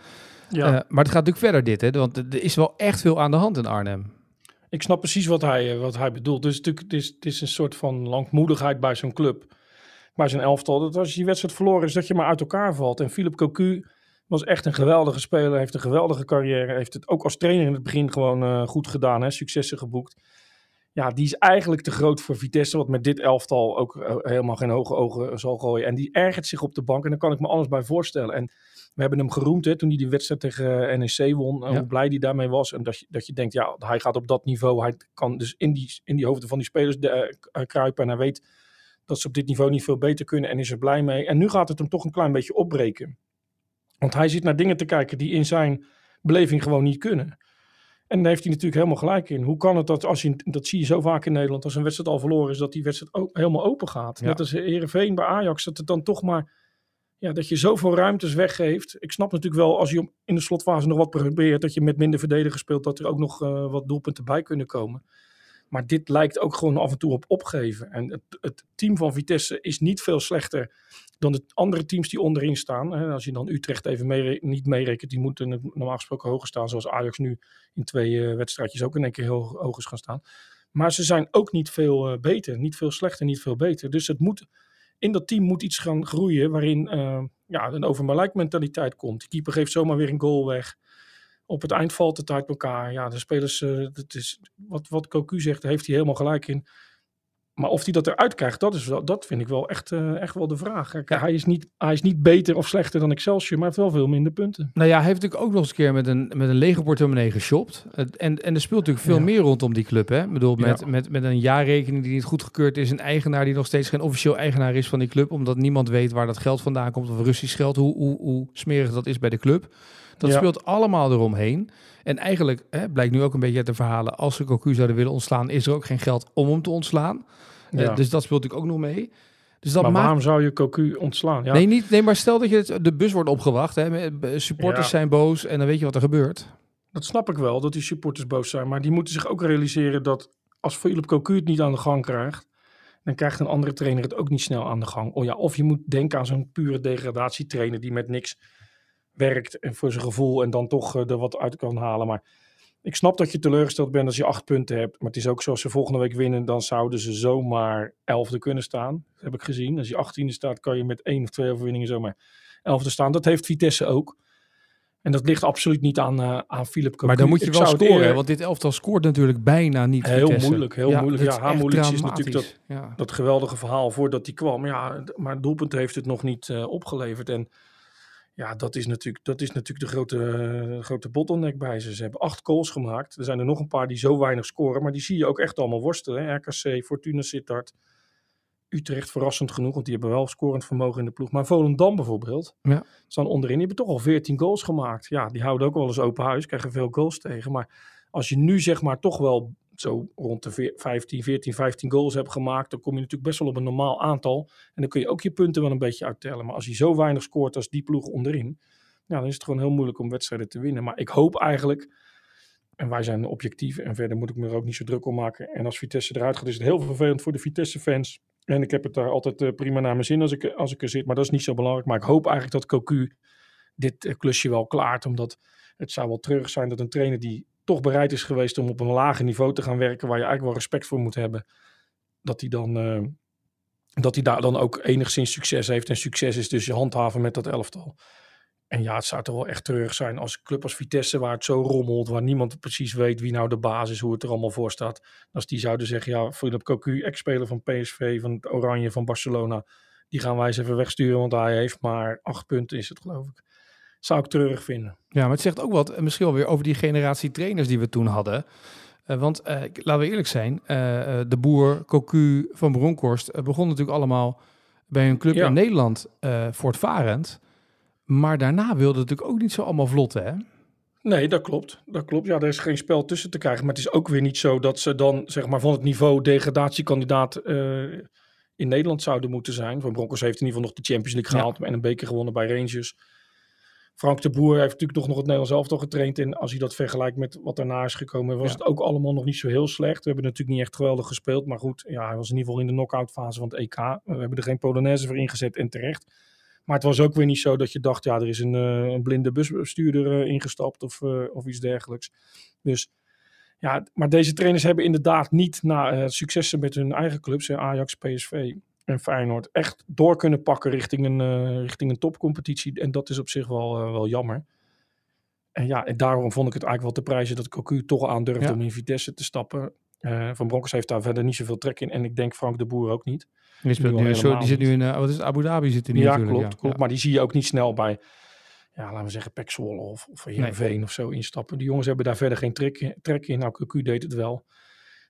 Speaker 5: Ja.
Speaker 3: Eh, maar het gaat natuurlijk verder dit, hè, want er is wel echt veel aan de hand in Arnhem.
Speaker 5: Ik snap precies wat hij, eh, wat hij bedoelt. Dus het is, het is, het is een soort van langmoedigheid bij zo'n club. Bij zo'n elftal. Dat als je die wedstrijd verloren is, dat je maar uit elkaar valt. En Philip Cocu was echt een geweldige speler. Heeft een geweldige carrière. Heeft het ook als trainer in het begin gewoon eh, goed gedaan. Hè? Successen geboekt. Ja, die is eigenlijk te groot voor Vitesse. Wat met dit elftal ook eh, helemaal geen hoge ogen zal gooien. En die ergert zich op de bank. En daar kan ik me alles bij voorstellen. En we hebben hem geroemd hè, toen hij die wedstrijd tegen eh, NEC won.
Speaker 3: Ja.
Speaker 5: Hoe blij hij daarmee was. En dat je, dat je denkt, ja, hij gaat op dat niveau. Hij kan dus in die, in die hoofden van die spelers de, eh, eh, kruipen. En hij weet dat ze op dit niveau niet veel beter kunnen. En is er blij mee. En nu gaat het hem toch een klein beetje opbreken. Want hij zit naar dingen te kijken die in zijn beleving gewoon niet kunnen. En daar heeft hij natuurlijk helemaal gelijk in. Hoe kan het dat, als je, dat zie je zo vaak in Nederland, als een wedstrijd al verloren is, dat die wedstrijd ook helemaal open gaat.
Speaker 3: Ja.
Speaker 5: Net als Herenveen bij Ajax, dat het dan toch maar, ja, dat je zoveel ruimtes weggeeft. Ik snap natuurlijk wel, als je in de slotfase nog wat probeert, dat je met minder verdedigers speelt, dat er ook nog eh, wat doelpunten bij kunnen komen. Maar dit lijkt ook gewoon af en toe op opgeven. En het, het team van Vitesse is niet veel slechter dan de andere teams die onderin staan. Hè, Als je dan Utrecht even mee, niet meerekent, die moeten normaal gesproken hoger staan. Zoals Ajax nu in twee eh, wedstrijdjes ook in één keer heel hoog is gaan staan. Maar ze zijn ook niet veel eh, beter. Niet veel slechter, niet veel beter. Dus het moet, in dat team moet iets gaan groeien waarin eh, ja, een overmalijk mentaliteit komt. De keeper geeft zomaar weer een goal weg. Op het eind valt het uit elkaar. Ja, de spelers, het is, wat, wat Cocu zegt, daar heeft hij helemaal gelijk in. Maar of hij dat eruit krijgt, dat, is wel, dat vind ik wel echt, eh, echt wel de vraag. Kijk, hij, is niet, hij is niet beter of slechter dan Excelsior, maar heeft wel veel minder punten.
Speaker 3: Nou ja, hij heeft natuurlijk ook nog eens een keer met een, met een lege portemonnee geshopt. En, en er speelt natuurlijk veel
Speaker 5: Ja.
Speaker 3: meer rondom die club. Hè? Ik bedoel, met,
Speaker 5: Ja.
Speaker 3: met, met een jaarrekening die niet goedgekeurd is. Een eigenaar die nog steeds geen officieel eigenaar is van die club. Omdat niemand weet waar dat geld vandaan komt. Of Russisch geld, hoe, hoe, hoe smerig dat is bij de club. Dat
Speaker 5: Ja.
Speaker 3: speelt allemaal eromheen. En eigenlijk hè, blijkt nu ook een beetje uit de verhalen. Als ze Cocu zouden willen ontslaan, is er ook geen geld om hem te ontslaan. Eh,
Speaker 5: Ja.
Speaker 3: dus dat speelt natuurlijk ook nog mee. Dus dat
Speaker 5: maar
Speaker 3: maakt
Speaker 5: waarom zou je Cocu ontslaan? Ja,
Speaker 3: Nee, niet, nee, maar stel dat je het, de bus wordt opgewacht. Hè, supporters zijn boos en dan weet je wat er gebeurt.
Speaker 5: Dat snap ik wel, dat die supporters boos zijn. Maar die moeten zich ook realiseren dat als Philip Cocu het niet aan de gang krijgt, dan krijgt een andere trainer het ook niet snel aan de gang. Oh ja, of je moet denken aan zo'n pure degradatietrainer die met niks werkt en voor zijn gevoel en dan toch eh, er wat uit kan halen. Maar ik snap dat je teleurgesteld bent als je acht punten hebt. Maar het is ook zo, als ze volgende week winnen, dan zouden ze zomaar elfde kunnen staan. Dat heb ik gezien. Als je achttiende staat, kan je met één of twee overwinningen zomaar elfde staan. Dat heeft Vitesse ook. En dat ligt absoluut niet aan, eh aan Philip Cocu.
Speaker 3: Maar dan moet je
Speaker 5: Ik
Speaker 3: wel scoren,
Speaker 5: eerder-
Speaker 3: want dit elftal scoort natuurlijk bijna niet.
Speaker 5: Heel
Speaker 3: Vitesse.
Speaker 5: moeilijk, heel moeilijk.
Speaker 3: dat
Speaker 5: Ja,
Speaker 3: is
Speaker 5: haar is natuurlijk.
Speaker 3: Ja.
Speaker 5: dat geweldige verhaal voordat hij kwam. Ja, maar het doelpunt heeft het nog niet eh, opgeleverd. En ja, dat is natuurlijk, dat is natuurlijk de grote, grote bottleneck bij ze. Ze hebben acht goals gemaakt. Er zijn er nog een paar die zo weinig scoren. Maar die zie je ook echt allemaal worstelen. Hè? RKC, Fortuna Sittard, Utrecht verrassend genoeg. Want die hebben wel scorend vermogen in de ploeg. Maar Volendam bijvoorbeeld.
Speaker 3: Ja.
Speaker 5: Staan onderin. Die hebben toch al 14 goals gemaakt. Ja, die houden ook wel eens open huis. Krijgen veel goals tegen. Maar als je nu zeg maar toch wel zo rond de veer- 15, 14, 15 goals hebt gemaakt, dan kom je natuurlijk best wel op een normaal aantal. En dan kun je ook je punten wel een beetje uittellen. Maar als je zo weinig scoort als die ploeg onderin, ja, dan is het gewoon heel moeilijk om wedstrijden te winnen. Maar ik hoop eigenlijk En wij zijn objectief en verder moet ik me er ook niet zo druk om maken. En als Vitesse eruit gaat, is het heel vervelend voor de Vitesse-fans. En ik heb het daar altijd eh, prima naar mijn zin als ik, als ik er zit. Maar dat is niet zo belangrijk. Maar ik hoop eigenlijk dat Cocu dit eh, klusje wel klaart. Omdat het zou wel terug zijn dat een trainer die toch bereid is geweest om op een lager niveau te gaan werken. Waar je eigenlijk wel respect voor moet hebben. Dat hij dan... eh, dat hij daar dan ook enigszins succes heeft. En succes is dus je handhaven met dat elftal. En ja, het zou toch wel echt treurig zijn als een club als Vitesse, waar het zo rommelt, waar niemand precies weet wie nou de basis is, hoe het er allemaal voor staat. Als die zouden zeggen, ja, Philip Cocu, ex-speler van PSV, van Oranje, van Barcelona, die gaan wij eens even wegsturen, want hij heeft maar acht punten, is het geloof ik. Zou ik treurig vinden.
Speaker 3: Ja, maar het zegt ook wat, eh, misschien wel weer over die generatie trainers die we toen hadden. Eh, want eh, laten we eerlijk zijn, de boer, Cocu, Van Bronckhorst eh, begon natuurlijk allemaal bij een club
Speaker 5: Ja.
Speaker 3: in Nederland voortvarend. Maar daarna wilde het natuurlijk ook niet zo allemaal vlot, hè?
Speaker 5: Nee, dat klopt. Dat klopt. Ja, er is geen spel tussen te krijgen. Maar het is ook weer niet zo dat ze dan, zeg maar, van het niveau degradatiekandidaat in Nederland zouden moeten zijn. Van Broncos heeft in ieder geval nog de Champions League
Speaker 3: Ja.
Speaker 5: gehaald en een beker gewonnen bij Rangers. Frank de Boer heeft natuurlijk toch nog het Nederlands elftal getraind. En als je dat vergelijkt met wat daarna is gekomen, was
Speaker 3: Ja.
Speaker 5: het ook allemaal nog niet zo heel slecht. We hebben natuurlijk niet echt geweldig gespeeld. Maar goed, ja, hij was in ieder geval in de knock-out fase van het EK. We hebben er geen Polonaise voor ingezet en terecht. Maar het was ook weer niet zo dat je dacht, ja, er is een, eh, een blinde busbestuurder eh, ingestapt of, eh, of iets dergelijks. Dus ja, maar deze trainers hebben inderdaad niet na successen met hun eigen clubs, Ajax, PSV en Feyenoord, echt door kunnen pakken richting een, eh, richting een topcompetitie. En dat is op zich wel, eh, wel jammer. En ja, en daarom vond ik het eigenlijk wel te prijzen dat Cocu toch aandurfde
Speaker 3: Ja.
Speaker 5: om in Vitesse te stappen. Eh, Van Bronckhorst heeft daar verder niet zoveel trek in. En ik denk Frank de Boer ook niet.
Speaker 3: Die, speelt
Speaker 5: Nu
Speaker 3: zo, die zit nu in, wat is het, Abu Dhabi zit nu
Speaker 5: Ja,
Speaker 3: natuurlijk.
Speaker 5: klopt, klopt. Maar die zie je ook niet snel bij, ja, laten we zeggen, Pek Zwolle of, of Heerenveen of zo instappen. Die jongens hebben daar verder geen trek, in- trek in. Nou, Cocu deed het wel.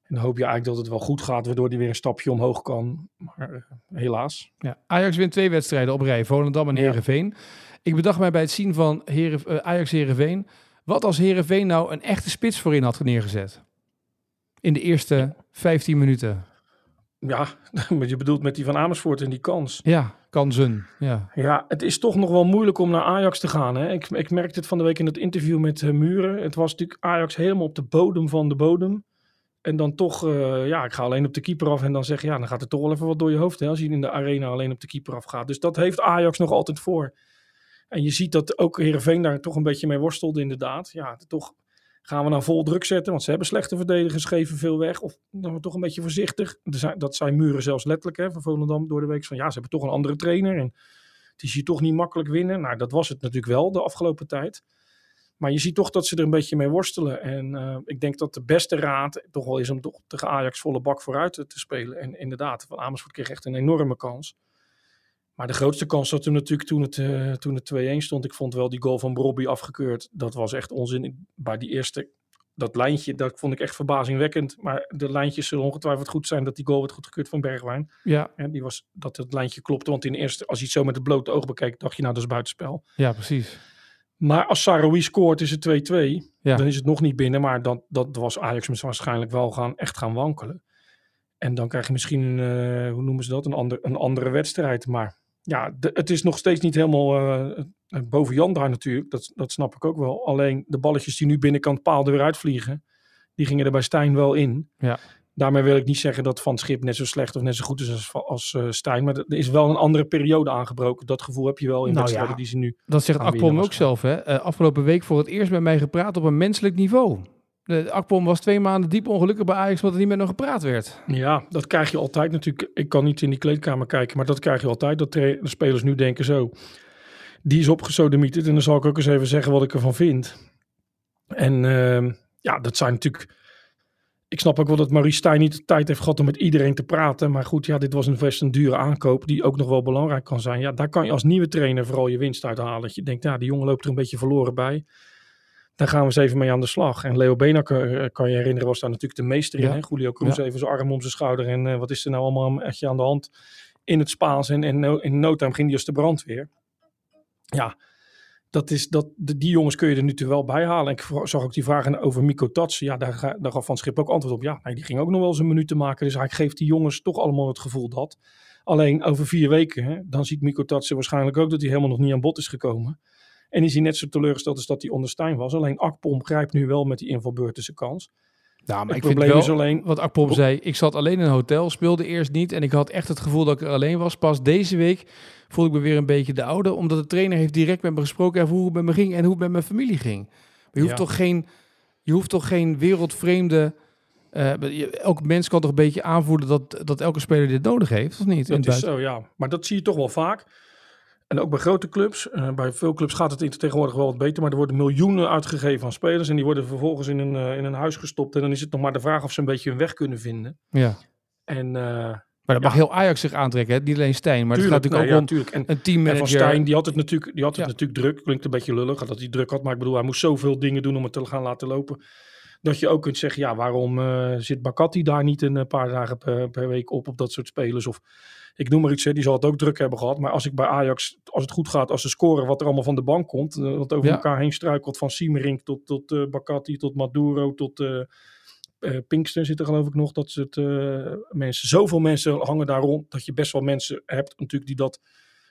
Speaker 5: En dan hoop je eigenlijk dat het wel goed gaat, waardoor hij weer een stapje omhoog kan. Maar eh, helaas.
Speaker 3: Ja, Ajax wint twee wedstrijden op rij, Volendam en
Speaker 5: Ja.
Speaker 3: Heerenveen. Ik bedacht mij bij het zien van eh, Ajax Heerenveen, wat als Heerenveen nou een echte spits voorin had neergezet? In de eerste 15 minuten.
Speaker 5: Ja, je bedoelt met die van Amersfoort en die kans.
Speaker 3: Ja, kansen. Ja.
Speaker 5: Ja, het is toch nog wel moeilijk om naar Ajax te gaan. Hè? Ik, ik merkte het van de week in het interview met eh, Muren. Het was natuurlijk Ajax helemaal op de bodem van de bodem. En dan toch, eh, ja, ik ga alleen op de keeper af. En dan zeg je, ja, dan gaat er toch wel even wat door je hoofd. Hè, als je in de arena alleen op de keeper af gaat. Dus dat heeft Ajax nog altijd voor. En je ziet dat ook Heerenveen daar toch een beetje mee worstelde inderdaad. Ja, toch gaan we nou vol druk zetten. Want ze hebben slechte verdedigers, geven veel weg. Of dan we toch een beetje voorzichtig. Dat zijn Muren zelfs letterlijk hè, van Volendam door de week. Van ja, ze hebben toch een andere trainer. En het is hier toch niet makkelijk winnen. Nou, dat was het natuurlijk wel de afgelopen tijd. Maar je ziet toch dat ze er een beetje mee worstelen. En eh, ik denk dat de beste raad toch wel is om toch tegen Ajax volle bak vooruit te, te spelen. En inderdaad, Van Amersfoort kreeg echt een enorme kans. Maar de grootste kans zat er natuurlijk toen het, eh, toen het 2-1 stond. Ik vond wel die goal van Brobby afgekeurd. Dat was echt onzin. Bij die eerste, dat lijntje, dat vond ik echt verbazingwekkend. Maar de lijntjes zullen ongetwijfeld goed zijn dat die goal werd goedgekeurd van Bergwijn.
Speaker 3: Ja,
Speaker 5: En die was, dat het lijntje klopte. Want in de eerste, als je het zo met het blote oog bekeek, dacht je nou dat is buitenspel.
Speaker 3: ja, precies.
Speaker 5: Maar als Saroui scoort is het 2-2.
Speaker 3: Ja.
Speaker 5: Dan is het nog niet binnen. Maar dat, dat was Ajax waarschijnlijk wel gaan, echt gaan wankelen. En dan krijg je misschien, eh, hoe noemen ze dat, een, ander, een andere wedstrijd. Maar ja, de- het is nog steeds niet helemaal eh, eh, boven Jan daar natuurlijk. Dat, dat snap ik ook wel. Alleen de balletjes die nu binnenkant paal er weer uitvliegen, die gingen er bij Stijn wel in.
Speaker 3: Ja.
Speaker 5: Daarmee wil ik niet zeggen dat Van Schip net zo slecht of net zo goed is als, als eh, Stijn. Maar er is wel een andere periode aangebroken. Dat gevoel heb je wel in
Speaker 3: Nou
Speaker 5: wedstrijden
Speaker 3: ja.
Speaker 5: die ze nu
Speaker 3: Dat zegt Akpom ook zelf. Hè? Eh, afgelopen week voor het eerst met mij gepraat op een menselijk niveau. De Akpom was twee maanden diep ongelukkig bij Ajax, omdat er niet met hem gepraat werd.
Speaker 5: Ja, dat krijg je altijd natuurlijk. Ik kan niet in die kleedkamer kijken, maar dat krijg je altijd. Dat de spelers nu denken zo. Die is opgesodemieterd en dan zal ik ook eens even zeggen wat ik ervan vind. En ehm, ja, dat zijn natuurlijk... Ik snap ook wel dat Maurice Stijn niet de tijd heeft gehad om met iedereen te praten. Maar goed, ja, dit was een best een dure aankoop die ook nog wel belangrijk kan zijn. Ja, daar kan je als nieuwe trainer vooral je winst uit halen. Dat je denkt, ja, die jongen loopt er een beetje verloren bij. Daar gaan we eens even mee aan de slag. En Leo Benakker, eh, kan je herinneren, was daar natuurlijk de meester in.
Speaker 3: Ja.
Speaker 5: Hè? Julio Cruz
Speaker 3: Ja.
Speaker 5: even zijn arm om zijn schouder. En eh, wat is er nou allemaal echt aan de hand in het Spaans? En, en no- in no time ging die als de brandweer. Ja, dat is, dat, die jongens kun je er nu toe wel bij halen. En ik zag ook die vragen over Miko Tats. Ja, daar, daar gaf Van Schip ook antwoord op. Ja, die ging ook nog wel eens een minuut te maken. Dus hij geeft die jongens toch allemaal het gevoel dat. Alleen over vier weken, hè, dan ziet Miko Tatsen waarschijnlijk ook dat hij helemaal nog niet aan bod is gekomen. En is hij net zo teleurgesteld als dat hij onder Stijn was. Alleen Akpom grijpt nu wel met die invalbeurt kans.
Speaker 3: Nou, maar
Speaker 5: Het
Speaker 3: ik vind
Speaker 5: probleem
Speaker 3: wel,
Speaker 5: is alleen-
Speaker 3: wat Akpom zei, ik zat alleen in een hotel, speelde eerst niet en ik had echt het gevoel dat ik er alleen was. Pas deze week voelde ik me weer een beetje de oude, omdat de trainer heeft direct met me gesproken over hoe het met me ging en hoe het met mijn familie ging. Maar je hoeft
Speaker 5: Ja.
Speaker 3: toch geen, je hoeft toch geen wereldvreemde, je- elk mens kan toch een beetje aanvoelen dat, dat elke speler dit nodig heeft, of niet?
Speaker 5: Dat is zo, ja. Maar dat zie je toch wel vaak. En ook bij grote clubs. Eh, bij veel clubs gaat het tegenwoordig wel wat beter. Maar er worden miljoenen uitgegeven aan spelers. En die worden vervolgens in een, eh, in een huis gestopt. En dan is het nog maar de vraag of ze een beetje hun weg kunnen vinden.
Speaker 3: Ja.
Speaker 5: En, eh
Speaker 3: Maar dat mag heel Ajax zich aantrekken, hè? niet alleen Stijn, maar
Speaker 5: tuurlijk,
Speaker 3: het gaat
Speaker 5: nee,
Speaker 3: natuurlijk
Speaker 5: ja,
Speaker 3: ook om
Speaker 5: tuurlijk. En,
Speaker 3: een teammanager.
Speaker 5: en van Stijn, die had het natuurlijk, die had het
Speaker 3: Ja.
Speaker 5: natuurlijk druk. Klinkt een beetje lullig dat hij druk had. Maar ik bedoel, hij moest zoveel dingen doen om het te gaan laten lopen. Dat je ook kunt zeggen, ja, waarom zit Bakati daar niet een paar dagen per, per week op, op dat soort spelers? Of ik noem maar iets, hè, die zal het ook druk hebben gehad. Maar als ik bij Ajax, als het goed gaat, als ze scoren wat er allemaal van de bank komt. eh, wat over
Speaker 3: Ja.
Speaker 5: elkaar heen struikelt, van Siemerink tot, tot eh Bakati, tot Maduro, tot eh eh, Pinkster zit er geloof ik nog. Dat ze het, eh, mensen, zoveel mensen hangen daar rond, dat je best wel mensen hebt natuurlijk die dat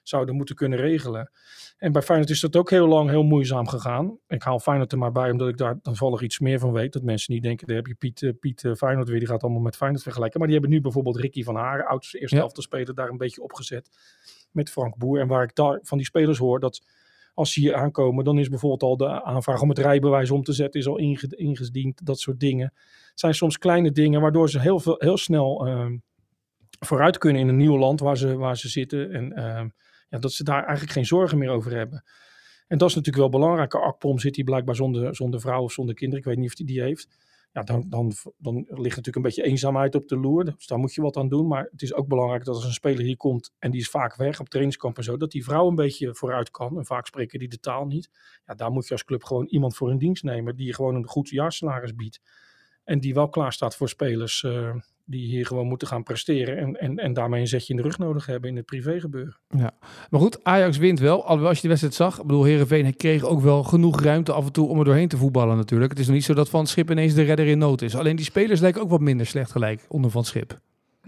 Speaker 5: zouden moeten kunnen regelen. En bij Feyenoord is dat ook heel lang heel moeizaam gegaan. Ik haal Feyenoord er maar bij, omdat ik daar dan vallig iets meer van weet. Dat mensen niet denken, daar heb je Piet, eh, Piet eh, Feyenoord weer, die gaat allemaal met Feyenoord vergelijken. Maar die hebben nu bijvoorbeeld Ricky van Haren, oudste eerste
Speaker 3: Ja.
Speaker 5: speler, daar een beetje opgezet. Met Frank Boer. En waar ik daar van die spelers hoor, dat als ze hier aankomen, dan is bijvoorbeeld al de aanvraag om het rijbewijs om te zetten, is al inge- ingediend. Dat soort dingen. Het zijn soms kleine dingen, waardoor ze heel, veel, heel snel ehm, vooruit kunnen in een nieuw land waar ze, waar ze zitten. En ehm, dat ze daar eigenlijk geen zorgen meer over hebben. En dat is natuurlijk wel belangrijk. Akpom zit hij blijkbaar zonder, zonder vrouw of zonder kinderen. Ik weet niet of hij die heeft. Ja, dan, dan, dan ligt natuurlijk een beetje eenzaamheid op de loer. Dus daar moet je wat aan doen. Maar het is ook belangrijk dat als een speler hier komt en die is vaak weg op trainingskamp en zo, dat die vrouw een beetje vooruit kan. En vaak spreken die de taal niet. Ja, daar moet je als club gewoon iemand voor in dienst nemen die je gewoon een goed jaarsalaris biedt. En die wel klaar staat voor spelers eh, die hier gewoon moeten gaan presteren. En, en, en daarmee een zetje in de rug nodig hebben in het privégebeuren.
Speaker 3: Maar goed, Ajax wint wel. Alhoewel als je de wedstrijd zag, ik bedoel, Heerenveen kreeg ook wel genoeg ruimte af en toe om er doorheen te voetballen natuurlijk. Het is nog niet zo dat Van Schip ineens de redder in nood is. Alleen die spelers lijken ook wat minder slecht gelijk onder Van Schip.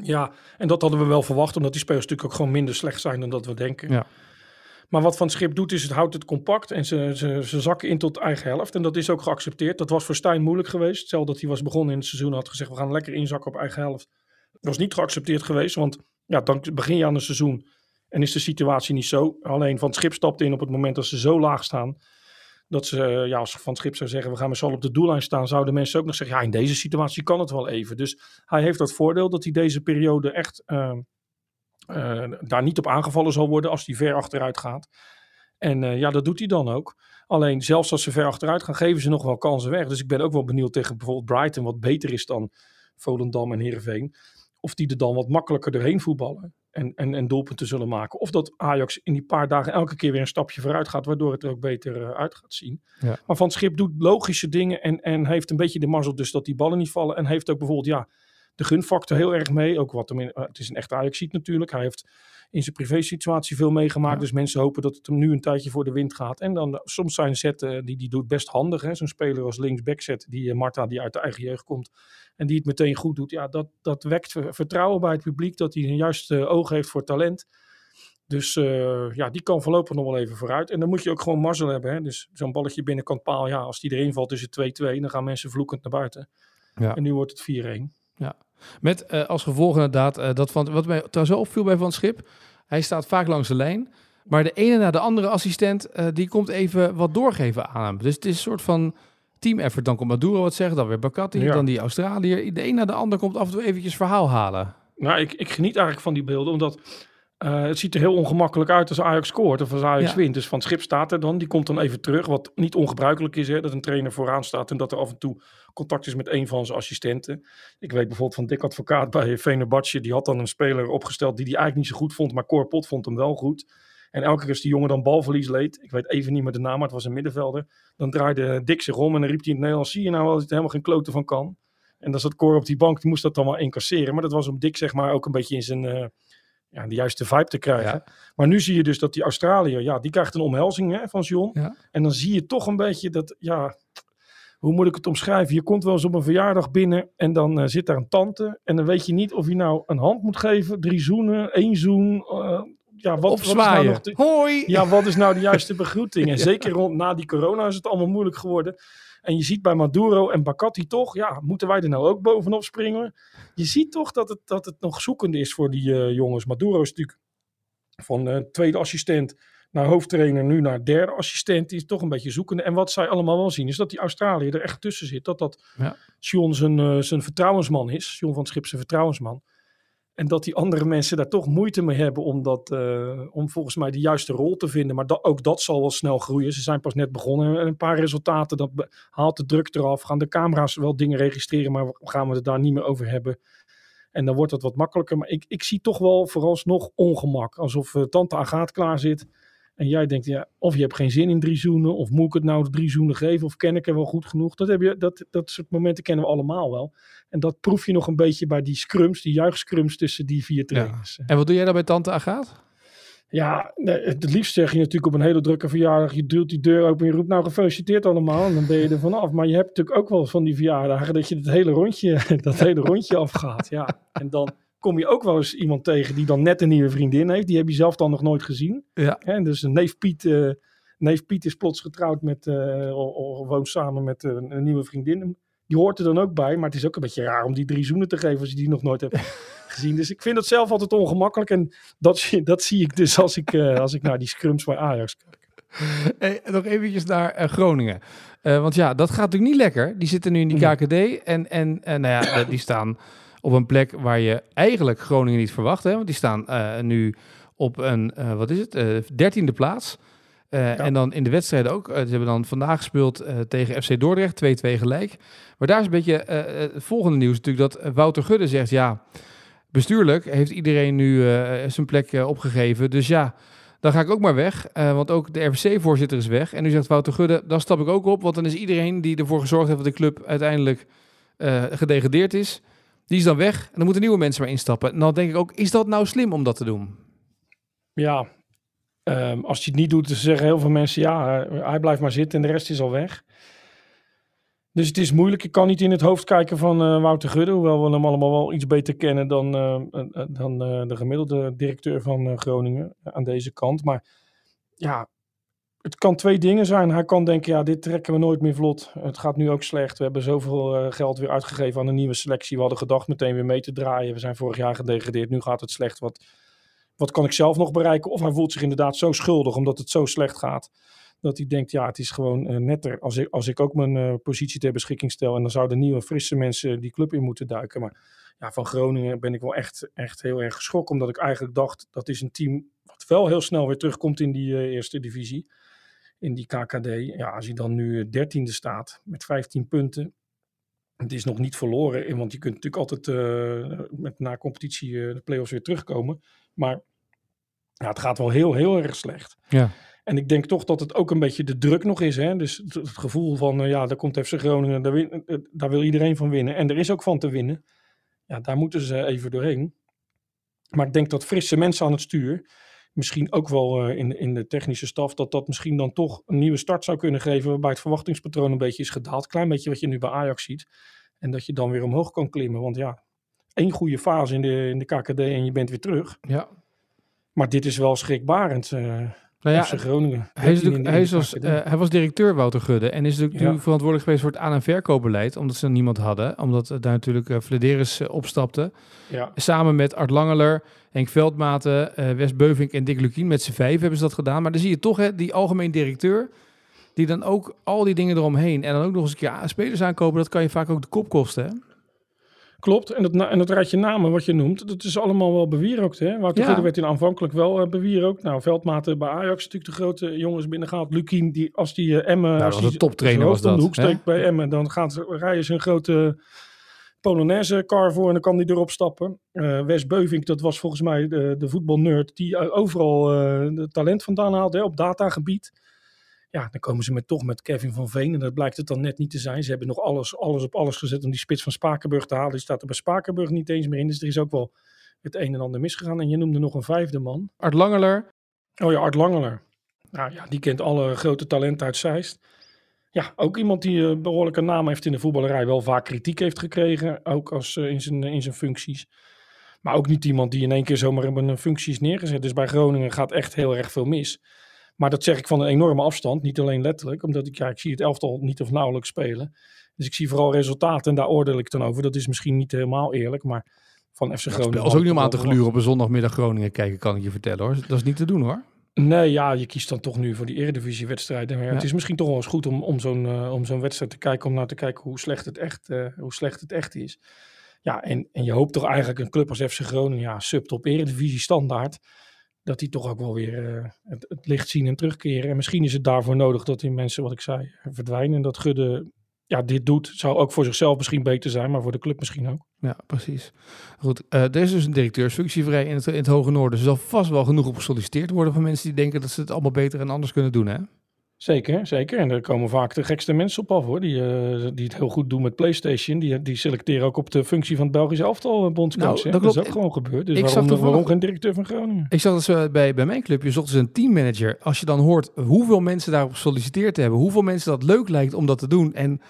Speaker 5: Ja, en dat hadden we wel verwacht, omdat die spelers natuurlijk ook gewoon minder slecht zijn dan dat we denken.
Speaker 3: Ja.
Speaker 5: Maar wat Van Schip doet, is het houdt het compact en ze, ze, ze zakken in tot eigen helft. En dat is ook geaccepteerd. Dat was voor Stijn moeilijk geweest. Stel dat hij was begonnen in het seizoen en had gezegd, we gaan lekker inzakken op eigen helft. Dat was niet geaccepteerd geweest, want ja, dan begin je aan een seizoen en is de situatie niet zo. Alleen Van Schip stapt in op het moment dat ze zo laag staan. Dat ze, ja, als Van Schip zou zeggen, we gaan met z'n allen op de doellijn staan, zouden mensen ook nog zeggen, ja, in deze situatie kan het wel even. Dus hij heeft dat voordeel dat hij deze periode echt eh, eh, daar niet op aangevallen zal worden als hij ver achteruit gaat. En eh, ja, dat doet hij dan ook. Alleen zelfs als ze ver achteruit gaan, geven ze nog wel kansen weg. Dus ik ben ook wel benieuwd tegen bijvoorbeeld Brighton, wat beter is dan Volendam en Heerenveen. Of die er dan wat makkelijker doorheen voetballen en, en, en doelpunten zullen maken. Of dat Ajax in die paar dagen elke keer weer een stapje vooruit gaat, waardoor het er ook beter eh, uit gaat zien.
Speaker 3: Ja.
Speaker 5: Maar Van Schip doet logische dingen en, en heeft een beetje de mazzel dus dat die ballen niet vallen. En heeft ook bijvoorbeeld ja, de gunfactor heel erg mee. Ook wat hem in, eh, het is een echte ajax natuurlijk. Hij heeft in zijn privésituatie veel meegemaakt.
Speaker 3: Ja.
Speaker 5: Dus mensen hopen dat het hem nu een tijdje voor de wind gaat. En dan eh, soms zijn zetten die die doet best handig. hè. Zo'n speler als linksback zet, die eh, Marta die uit de eigen jeugd komt. En die het meteen goed doet. Ja, dat, dat wekt ver- vertrouwen bij het publiek. Dat hij een juiste oog heeft voor talent. Dus eh, ja, die kan voorlopig nog wel even vooruit. En dan moet je ook gewoon mazzel hebben. Hè? Dus zo'n balletje binnenkant paal. Ja, als die erin valt is het 2-2. Dan gaan mensen vloekend naar buiten.
Speaker 3: Ja.
Speaker 5: En nu wordt het 4-1.
Speaker 3: Met eh, als gevolg inderdaad, eh, dat van, wat mij trouwens wel opviel bij Van Schip, hij staat vaak langs de lijn. Maar de ene na de andere assistent, eh, die komt even wat doorgeven aan hem. Dus het is een soort van team effort. Dan komt Maduro wat zeggen, dan weer Bakati,
Speaker 5: Ja.
Speaker 3: dan die Australiër. De een na de ander komt af en toe eventjes verhaal halen.
Speaker 5: Nou, ik, ik geniet eigenlijk van die beelden, omdat eh, het ziet er heel ongemakkelijk uit als Ajax scoort of als Ajax
Speaker 3: Ja.
Speaker 5: wint. Dus Van Schip staat er dan, die komt dan even terug, wat niet ongebruikelijk is, hè, dat een trainer vooraan staat en dat er af en toe contact is met een van zijn assistenten. Ik weet bijvoorbeeld van Dick Advocaat bij Venerbatje, die had dan een speler opgesteld die hij eigenlijk niet zo goed vond, maar Cor Pot vond hem wel goed. En elke keer als die jongen dan balverlies leed, ik weet even niet meer de naam, maar het was een middenvelder, dan draaide Dick zich om en dan riep hij in het Nederlands, zie je nou wel dat hij er helemaal geen kloten van kan. En dan zat Cor op die bank, die moest dat dan wel incasseren. Maar dat was om Dick zeg maar ook een beetje in zijn, eh, ja, de juiste vibe te krijgen. Maar nu zie je dus dat die Australiër, ja, die krijgt een omhelzing hè, van John.
Speaker 3: Ja.
Speaker 5: En dan zie je toch een beetje dat, ja, hoe moet ik het omschrijven? Je komt wel eens op een verjaardag binnen en dan eh, zit daar een tante. En dan weet je niet of je nou een hand moet geven, drie zoenen, één zoen. eh, ja, wat, wat is nou nog de,
Speaker 3: Hoi!
Speaker 5: ja, wat is nou de juiste begroeting? En zeker rond na die corona is het allemaal moeilijk geworden. En je ziet bij Maduro en Bakati toch, ja, moeten wij er nou ook bovenop springen? Je ziet toch dat het, dat het nog zoekende is voor die eh, jongens. Maduro is natuurlijk van eh, tweede assistent naar hoofdtrainer, nu naar derde assistent. Die is toch een beetje zoekende. En wat zij allemaal wel zien, is dat die Australië er echt tussen zit. Dat dat
Speaker 3: Ja.
Speaker 5: John zijn, eh, zijn vertrouwensman is. John van Schip zijn vertrouwensman. En dat die andere mensen daar toch moeite mee hebben om, dat, eh, om volgens mij de juiste rol te vinden. Maar dat, ook dat zal wel snel groeien. Ze zijn pas net begonnen. En een paar resultaten, dat haalt de druk eraf. Gaan de camera's wel dingen registreren, maar gaan we het daar niet meer over hebben. En dan wordt het wat makkelijker. Maar ik, ik zie toch wel vooralsnog ongemak. Alsof eh, tante Agaat klaar zit. En jij denkt, ja, of je hebt geen zin in drie zoenen. Of moet ik het nou drie zoenen geven? Of ken ik er wel goed genoeg? Dat, heb je, dat, dat soort momenten kennen we allemaal wel. En dat proef je nog een beetje bij die scrums, die juichscrums tussen die vier trainers.
Speaker 3: En wat doe jij dan bij tante Agaat?
Speaker 5: Ja, het liefst zeg je natuurlijk op een hele drukke verjaardag. Je duwt die deur open en je roept nou gefeliciteerd allemaal. En dan ben je er vanaf. Maar je hebt natuurlijk ook wel van die verjaardagen dat je het hele rondje, dat hele rondje afgaat. Ja. En dan kom je ook wel eens iemand tegen die dan net een nieuwe vriendin heeft. Die heb je zelf dan nog nooit gezien.
Speaker 3: Ja.
Speaker 5: Hè, dus neef Piet, eh, neef Piet is plots getrouwd met, eh, of, woont samen met een nieuwe vriendin. Die hoort er dan ook bij. Maar het is ook een beetje raar om die drie zoenen te geven als je die nog nooit hebt gezien. Dus ik vind het zelf altijd ongemakkelijk. En dat, zie- dat zie ik dus als ik, eh, als ik naar die scrums bij Ajax kijk.
Speaker 3: Hey, nog eventjes naar Groningen. Want ja, dat gaat natuurlijk niet lekker. Die zitten nu in die
Speaker 5: Nee.
Speaker 3: KKD. En, en, en nou ja, die staan op een plek waar je eigenlijk Groningen niet verwacht. Hè? Want die staan eh, nu op een, eh, wat is het, eh, dertiende plaats. En dan in de wedstrijden ook. Ze hebben dan vandaag gespeeld tegen FC Dordrecht, 2-2 gelijk. Maar daar is een beetje het volgende nieuws natuurlijk dat Wouter Gudde zegt, ja, bestuurlijk heeft iedereen nu zijn plek opgegeven. Dus ja, dan ga ik ook maar weg. want ook de RVC-voorzitter is weg. En nu zegt Wouter Gudde, dan stap ik ook op. Want dan is iedereen die ervoor gezorgd heeft dat de club uiteindelijk gedegradeerd is, die is dan weg. En dan moeten nieuwe mensen maar instappen. En dan denk ik ook, is dat nou slim om dat te doen?
Speaker 5: Ja, ehm, als je het niet doet, dan zeggen heel veel mensen... ja, hij blijft maar zitten en de rest is al weg. Dus het is moeilijk. Ik kan niet in het hoofd kijken van eh, Wouter Gudde... hoewel we hem allemaal wel iets beter kennen... dan, eh, eh, dan de gemiddelde directeur van Groningen aan deze kant. Maar ja, het kan twee dingen zijn. Hij kan denken, ja, dit trekken we nooit meer vlot. Het gaat nu ook slecht. We hebben zoveel eh, geld weer uitgegeven aan een nieuwe selectie. We hadden gedacht meteen weer mee te draaien. We zijn vorig jaar gedegradeerd. Nu gaat het slecht. Wat, wat kan ik zelf nog bereiken? Of hij voelt zich inderdaad zo schuldig omdat het zo slecht gaat. Dat hij denkt, ja, het is gewoon eh, netter als ik, als ik ook mijn eh, positie ter beschikking stel. En dan zouden nieuwe, frisse mensen die club in moeten duiken. Maar ja, van Groningen ben ik wel echt, echt heel erg geschrokken. Omdat ik eigenlijk dacht, dat is een team wat wel heel snel weer terugkomt in die eerste divisie. In die KKD. Ja, als je dan nu dertiende staat met 15 punten. Het is nog niet verloren, eh, want je kunt natuurlijk altijd eh, met na competitie eh, de play-offs weer terugkomen. Maar ja, het gaat wel heel, heel erg slecht.
Speaker 3: Ja.
Speaker 5: En ik denk toch dat het ook een beetje de druk nog is. Hè? Dus het, het gevoel van, eh, ja, daar komt FC Groningen, daar, win- eh, daar wil iedereen van winnen. En er is ook van te winnen. Ja, daar moeten ze even doorheen. Maar ik denk dat frisse mensen aan het stuur, misschien ook wel eh, in, in de technische staf, dat dat misschien dan toch een nieuwe start zou kunnen geven. Waarbij het verwachtingspatroon een beetje is gedaald. Klein beetje wat je nu bij Ajax ziet. En dat je dan weer omhoog kan klimmen. Want ja, één goede fase in de, in de KKD en je bent weer terug.
Speaker 3: Ja.
Speaker 5: Maar dit is wel schrikbarend. eh
Speaker 3: Nou ja,
Speaker 5: FC Groningen.
Speaker 3: Hij, is
Speaker 5: 13 in
Speaker 3: natuurlijk, hij, is als, eh, hij was directeur Wouter Gudde en is natuurlijk
Speaker 5: Ja.
Speaker 3: nu verantwoordelijk geweest voor het aan- en verkoopbeleid, omdat ze niemand hadden, omdat eh, daar natuurlijk uh, Flederis eh, opstapte.
Speaker 5: ja.
Speaker 3: Samen met Art Langeler, Henk Veldmaten, eh Wes Beuvink en Dick Lukien, met z'n vijf hebben ze dat gedaan. Maar dan zie je toch hè, die algemeen directeur, die dan ook al die dingen eromheen en dan ook nog eens een keer spelers aankopen, dat kan je vaak ook de kop kosten. Hè?
Speaker 5: Klopt. En dat, en dat rijtje namen wat je noemt, dat is allemaal wel bewierookt. Hè? Wouter
Speaker 3: Ja.
Speaker 5: Gudde werd in aanvankelijk wel eh, bewierookt. Nou, Veldmaten bij Ajax natuurlijk de grote jongens binnengehaald. Lukien, die als die Emmen...
Speaker 3: dat
Speaker 5: als die
Speaker 3: een toptrainer
Speaker 5: zijn
Speaker 3: was dat,
Speaker 5: de hoek
Speaker 3: hè?
Speaker 5: steekt bij Emmen, dan gaat, rijden ze een grote Polonaise car voor en dan kan die erop stappen. Eh, Wes Beuvink, dat was volgens mij de, de voetbalnerd die overal de talent vandaan haalt hè, op datagebied. Ja, dan komen ze met, toch met Kevin van Veen. En dat blijkt het dan net niet te zijn. Ze hebben nog alles, alles op alles gezet om die spits van Spakenburg te halen. Die staat er bij Spakenburg niet eens meer in. Dus er is ook wel het een en ander misgegaan. En je noemde nog een vijfde man.
Speaker 3: Art Langeler,
Speaker 5: Oh ja, Art Langeler. Nou ja, die kent alle grote talenten uit Zeist. Ja, ook iemand die een behoorlijke naam heeft in de voetballerij. Wel vaak kritiek heeft gekregen. Ook als, eh, in, zijn, in zijn functies. Maar ook niet iemand die in één keer zomaar een functie is neergezet. Dus bij Groningen gaat echt heel erg veel mis. Maar dat zeg ik van een enorme afstand. Niet alleen letterlijk. Omdat ik, ja, ik zie het elftal niet of nauwelijks spelen. Dus ik zie vooral resultaten en daar oordeel ik dan over. Dat is misschien niet helemaal eerlijk. Maar van FC Groningen...
Speaker 3: Dat is ook niet om aan te gluren op een zondagmiddag Groningen kijken, kan ik je vertellen hoor. Dat is niet te doen hoor.
Speaker 5: Nee, ja, je kiest dan toch nu voor die Eredivisie-wedstrijden. Maar ja, Het is misschien toch wel eens goed om, om zo'n uh, om zo'n wedstrijd te kijken, om naar te kijken hoe slecht het echt, uh, hoe slecht het echt is. Ja, en, en je hoopt toch eigenlijk een club als FC Groningen, ja, subtop Eredivisie standaard, dat die toch ook wel weer uh, het, licht zien en terugkeren. En misschien is het daarvoor nodig dat die mensen, wat ik zei, verdwijnen. En dat Gudde ja, dit doet, zou ook voor zichzelf misschien beter zijn, maar voor de club misschien ook.
Speaker 3: Ja, precies. Goed, uh, er is dus een directeursfunctie vrij in het, in het Hoge Noorden. Er zal vast wel genoeg op gesolliciteerd worden van mensen die denken dat ze het allemaal beter en anders kunnen doen, hè?
Speaker 5: Zeker, zeker. En er komen vaak de gekste mensen op af, hoor. Die, uh, die het heel goed doen met PlayStation. Die, die selecteren ook op de functie van het Belgisch elftal bondscoach. Nou, dat, dat, is ook gewoon gebeurd. Dus ik waarom, zag waarom geen directeur van Groningen?
Speaker 3: Ik zag dat ze bij, bij mijn club, je zocht dus een teammanager. Als je dan hoort hoeveel mensen daarop gesolliciteerd hebben, hoeveel mensen dat leuk lijkt om dat te doen en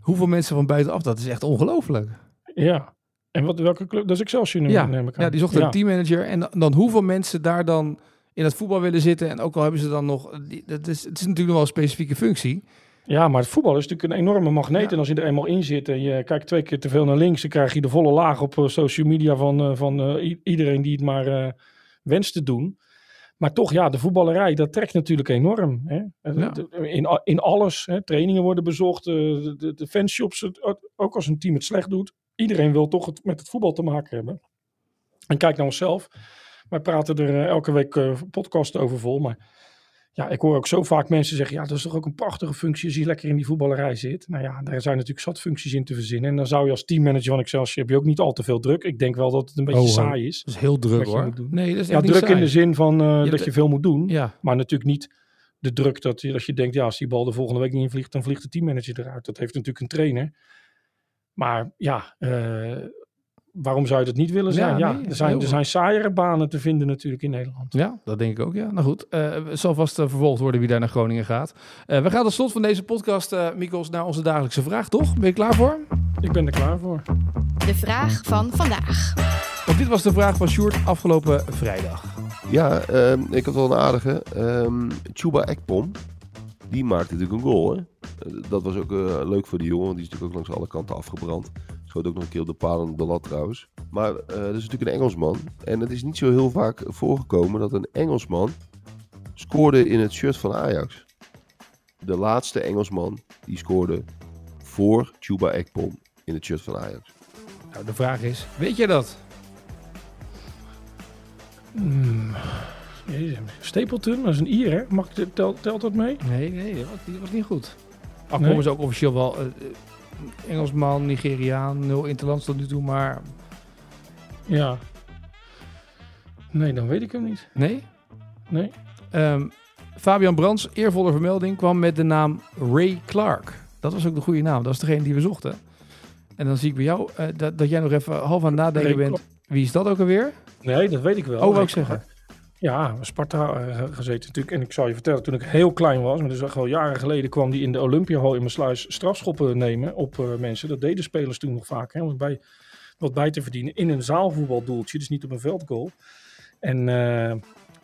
Speaker 3: hoeveel mensen van buitenaf, dat is echt ongelooflijk.
Speaker 5: Ja, en wat, welke club? Dat is Excelsior nu,
Speaker 3: ja,
Speaker 5: neem ik
Speaker 3: aan. Ja, die zocht een teammanager. En dan, dan hoeveel mensen daar dan in het voetbal willen zitten. En ook al hebben ze dan nog... Dat is, het is natuurlijk nog wel een specifieke functie.
Speaker 5: Ja, maar het voetbal is natuurlijk een enorme magneet. Ja. En als je er eenmaal in zit en je kijkt twee keer te veel naar links... dan krijg je de volle laag op uh, social media van, uh, van uh, iedereen die het maar uh, wenst te doen. Maar toch, ja, de voetballerij, dat trekt natuurlijk enorm. Hè? Ja. In, in alles. Hè? Trainingen worden bezocht, de, de, de fanshops, ook als een team het slecht doet. Iedereen wil toch het, met het voetbal te maken hebben. En kijk naar onszelf. Wij praten er uh, elke week uh, podcast over vol. Maar ja, ik hoor ook zo vaak mensen zeggen: ja, dat is toch ook een prachtige functie als je lekker in die voetballerij zit. Nou ja, daar zijn natuurlijk zat functies in te verzinnen. En dan zou je als teammanager van Excelsior heb je ook niet al te veel druk. Ik denk wel dat het een beetje
Speaker 3: oh,
Speaker 5: saai is.
Speaker 3: Dat is heel druk hoor.
Speaker 5: Nee, dat is ja, druk saai. in de zin van uh, dat je veel moet doen. Ja. Maar natuurlijk niet de druk dat je, dat je denkt: ja, als die bal de volgende week niet invliegt, dan vliegt de teammanager eruit. Dat heeft natuurlijk een trainer. Maar ja, uh, waarom zou je dat niet willen zijn? Ja, ja nee, er, zijn, er zijn saaiere banen te vinden natuurlijk in Nederland.
Speaker 3: Ja, dat denk ik ook, ja. Nou goed, uh, het zal vast uh, vervolgd worden wie daar naar Groningen gaat. Uh, we gaan tot slot van deze podcast, uh, Mikos, naar onze dagelijkse vraag, toch? Ben je klaar voor?
Speaker 5: Ik ben er klaar voor.
Speaker 1: De vraag van vandaag.
Speaker 3: Want dit was de vraag van Sjoerd afgelopen vrijdag.
Speaker 9: Ja, um, ik had wel een aardige. Um, Chuba Ekpom, die maakte natuurlijk een goal, hè? dat was ook leuk voor die jongen, want die is natuurlijk ook langs alle kanten afgebrand. Schoot ook nog een keer op de paal en de lat trouwens. Maar uh, dat is natuurlijk een Engelsman. En het is niet zo heel vaak voorgekomen dat een Engelsman scoorde in het shirt van Ajax. De laatste Engelsman die scoorde voor Chuba Ekpom in het shirt van Ajax.
Speaker 3: Nou, de vraag is, weet je dat?
Speaker 5: Hmm. Stapleton, dat is een Ier, hè? Mag, telt, telt dat mee?
Speaker 3: Nee, nee, dat was, die was niet goed. Al nee? komen ze ook officieel wel... Uh, Engelsman, Nigeriaan, nul interlands tot nu toe, maar...
Speaker 5: Ja. Nee, dan weet ik hem niet.
Speaker 3: Nee?
Speaker 5: Nee.
Speaker 3: Um, Fabian Brands, eervolle vermelding, kwam met de naam Ray Clark. Dat was ook de goede naam. Dat is degene die we zochten. En dan zie ik bij jou uh, dat, dat jij nog even half aan het nadenken Ray bent. Wie is dat ook alweer?
Speaker 5: Nee, dat weet ik wel.
Speaker 3: Oh, wou ik zeggen.
Speaker 5: Ja, Sparta uh, gezeten natuurlijk. En ik zal je vertellen, toen ik heel klein was, maar dus echt al jaren geleden, kwam die in de Olympiahal in mijn sluis strafschoppen nemen op uh, mensen. Dat deden spelers toen nog vaak, hè, om bij, wat bij te verdienen. In een zaalvoetbaldoeltje, dus niet op een veldgoal. En uh,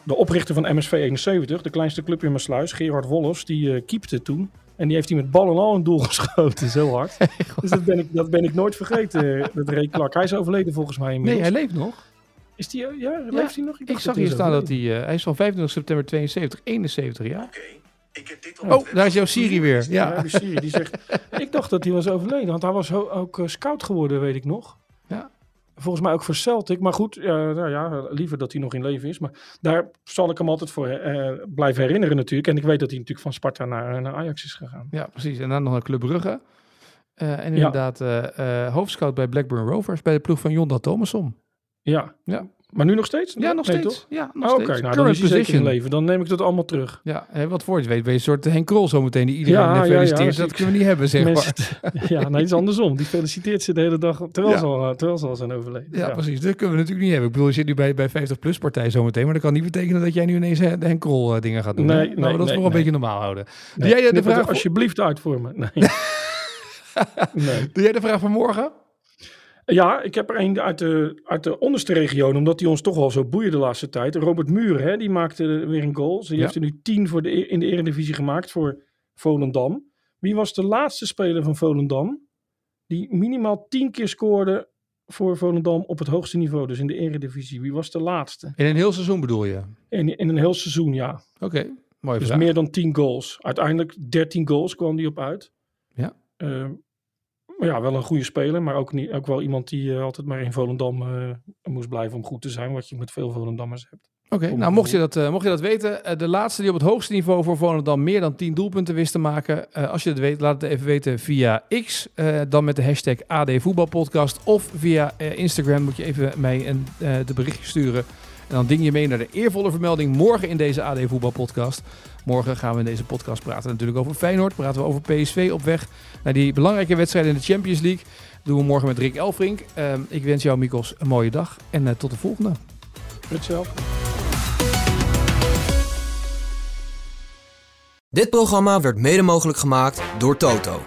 Speaker 5: de oprichter van MSV 71, de kleinste club in mijn sluis, Gerard Wolfs, die keepte toen. En die heeft hij met bal en al een doel geschoten, zo hard. dus dat ben ik, dat ben ik nooit vergeten, dat Ray Clark. Hij is overleden volgens mij inmiddels.
Speaker 3: Nee, hij leeft nog.
Speaker 5: Is die, ja, ja, leeft hij nog?
Speaker 3: Ik, ik zag hier staan dat hij, uh, hij is van 25 september 72, 71 jaar.
Speaker 10: Oké, ik heb dit
Speaker 3: Oh, daar is jouw Siri weer. Ja,
Speaker 5: ja die Siri die zegt, ik dacht dat hij was overleden, want hij was ook uh, scout geworden, weet ik nog.
Speaker 3: Ja.
Speaker 5: Volgens mij ook voor Celtic, maar goed, uh, nou ja, liever dat hij nog in leven is. Maar daar zal ik hem altijd voor uh, blijven herinneren natuurlijk. En ik weet dat hij natuurlijk van Sparta naar, naar Ajax is gegaan.
Speaker 3: Ja, precies. En dan nog naar Club Brugge. Uh, en inderdaad ja. hoofdscout bij Blackburn Rovers, bij de ploeg van Jonda Thomason.
Speaker 5: Ja.
Speaker 3: ja.
Speaker 5: Maar nu nog steeds?
Speaker 3: Ja, nog
Speaker 5: nee,
Speaker 3: steeds.
Speaker 5: Toch?
Speaker 3: Ja, nog
Speaker 5: oh,
Speaker 3: steeds.
Speaker 5: Oké, nou, dan is leven. Dan neem ik dat allemaal terug.
Speaker 3: Ja, hè, wat voor je weet ben je een soort Henk Krol zometeen die iedereen ja, feliciteert. Ja, ja, dat kunnen we niet hebben, zeg
Speaker 5: maar. ja, nee, iets andersom. Die feliciteert ze de hele dag terwijl, ze, al, terwijl ze al zijn overleden.
Speaker 3: Ja, precies. Dat kunnen we natuurlijk niet hebben. Ik bedoel, je zit nu bij, bij 50-plus partij zometeen, maar dat kan niet betekenen dat jij nu ineens de Henk Krol uh, dingen gaat doen.
Speaker 5: Nee,
Speaker 3: nou, dat is
Speaker 5: nee.
Speaker 3: een beetje normaal houden. Doe jij de vraag
Speaker 5: alsjeblieft uit voor me. Nee.
Speaker 3: nee. Doe jij de vraag van morgen?
Speaker 5: Ja, ik heb er een uit de, uit de onderste regio, omdat die ons toch wel zo boeien de laatste tijd. Robert Muur, hè, die maakte weer een goal. Die
Speaker 3: Ja.
Speaker 5: heeft er nu tien voor de, e- in de Eredivisie gemaakt voor Volendam. Wie was de laatste speler van Volendam die minimaal tien keer scoorde voor Volendam op het hoogste niveau, dus in de Eredivisie? Wie was de laatste?
Speaker 3: In een heel seizoen bedoel je?
Speaker 5: In, in een heel seizoen, ja.
Speaker 3: Oké, mooie
Speaker 5: Dus
Speaker 3: vraag.
Speaker 5: meer dan 10 goals. Uiteindelijk 13 goals kwam die op uit.
Speaker 3: Ja.
Speaker 5: Eh, maar ja, wel een goede speler, maar ook, niet, ook wel iemand die eh, altijd maar in Volendam eh, moest blijven om goed te zijn, wat je met veel Volendammers hebt.
Speaker 3: Oké, nou mocht je, dat, eh, mocht je dat weten, de laatste die op het hoogste niveau voor Volendam meer dan 10 doelpunten wist te maken. als je het weet, laat het even weten via X, dan met de hashtag AD Voetbalpodcast. Of via Instagram moet je even mij een, de berichtje sturen. En dan ding je mee naar de eervolle vermelding morgen in deze AD Voetbalpodcast. Morgen gaan we in deze podcast praten natuurlijk over Feyenoord. Praten we over PSV op weg naar die belangrijke wedstrijd in de Champions League. Dat doen we morgen met Rick Elfrink. Eh, ik wens jou, Mikos, een mooie dag en eh, tot de volgende.
Speaker 5: Hetzelfde.
Speaker 10: Dit programma werd mede mogelijk gemaakt door Toto.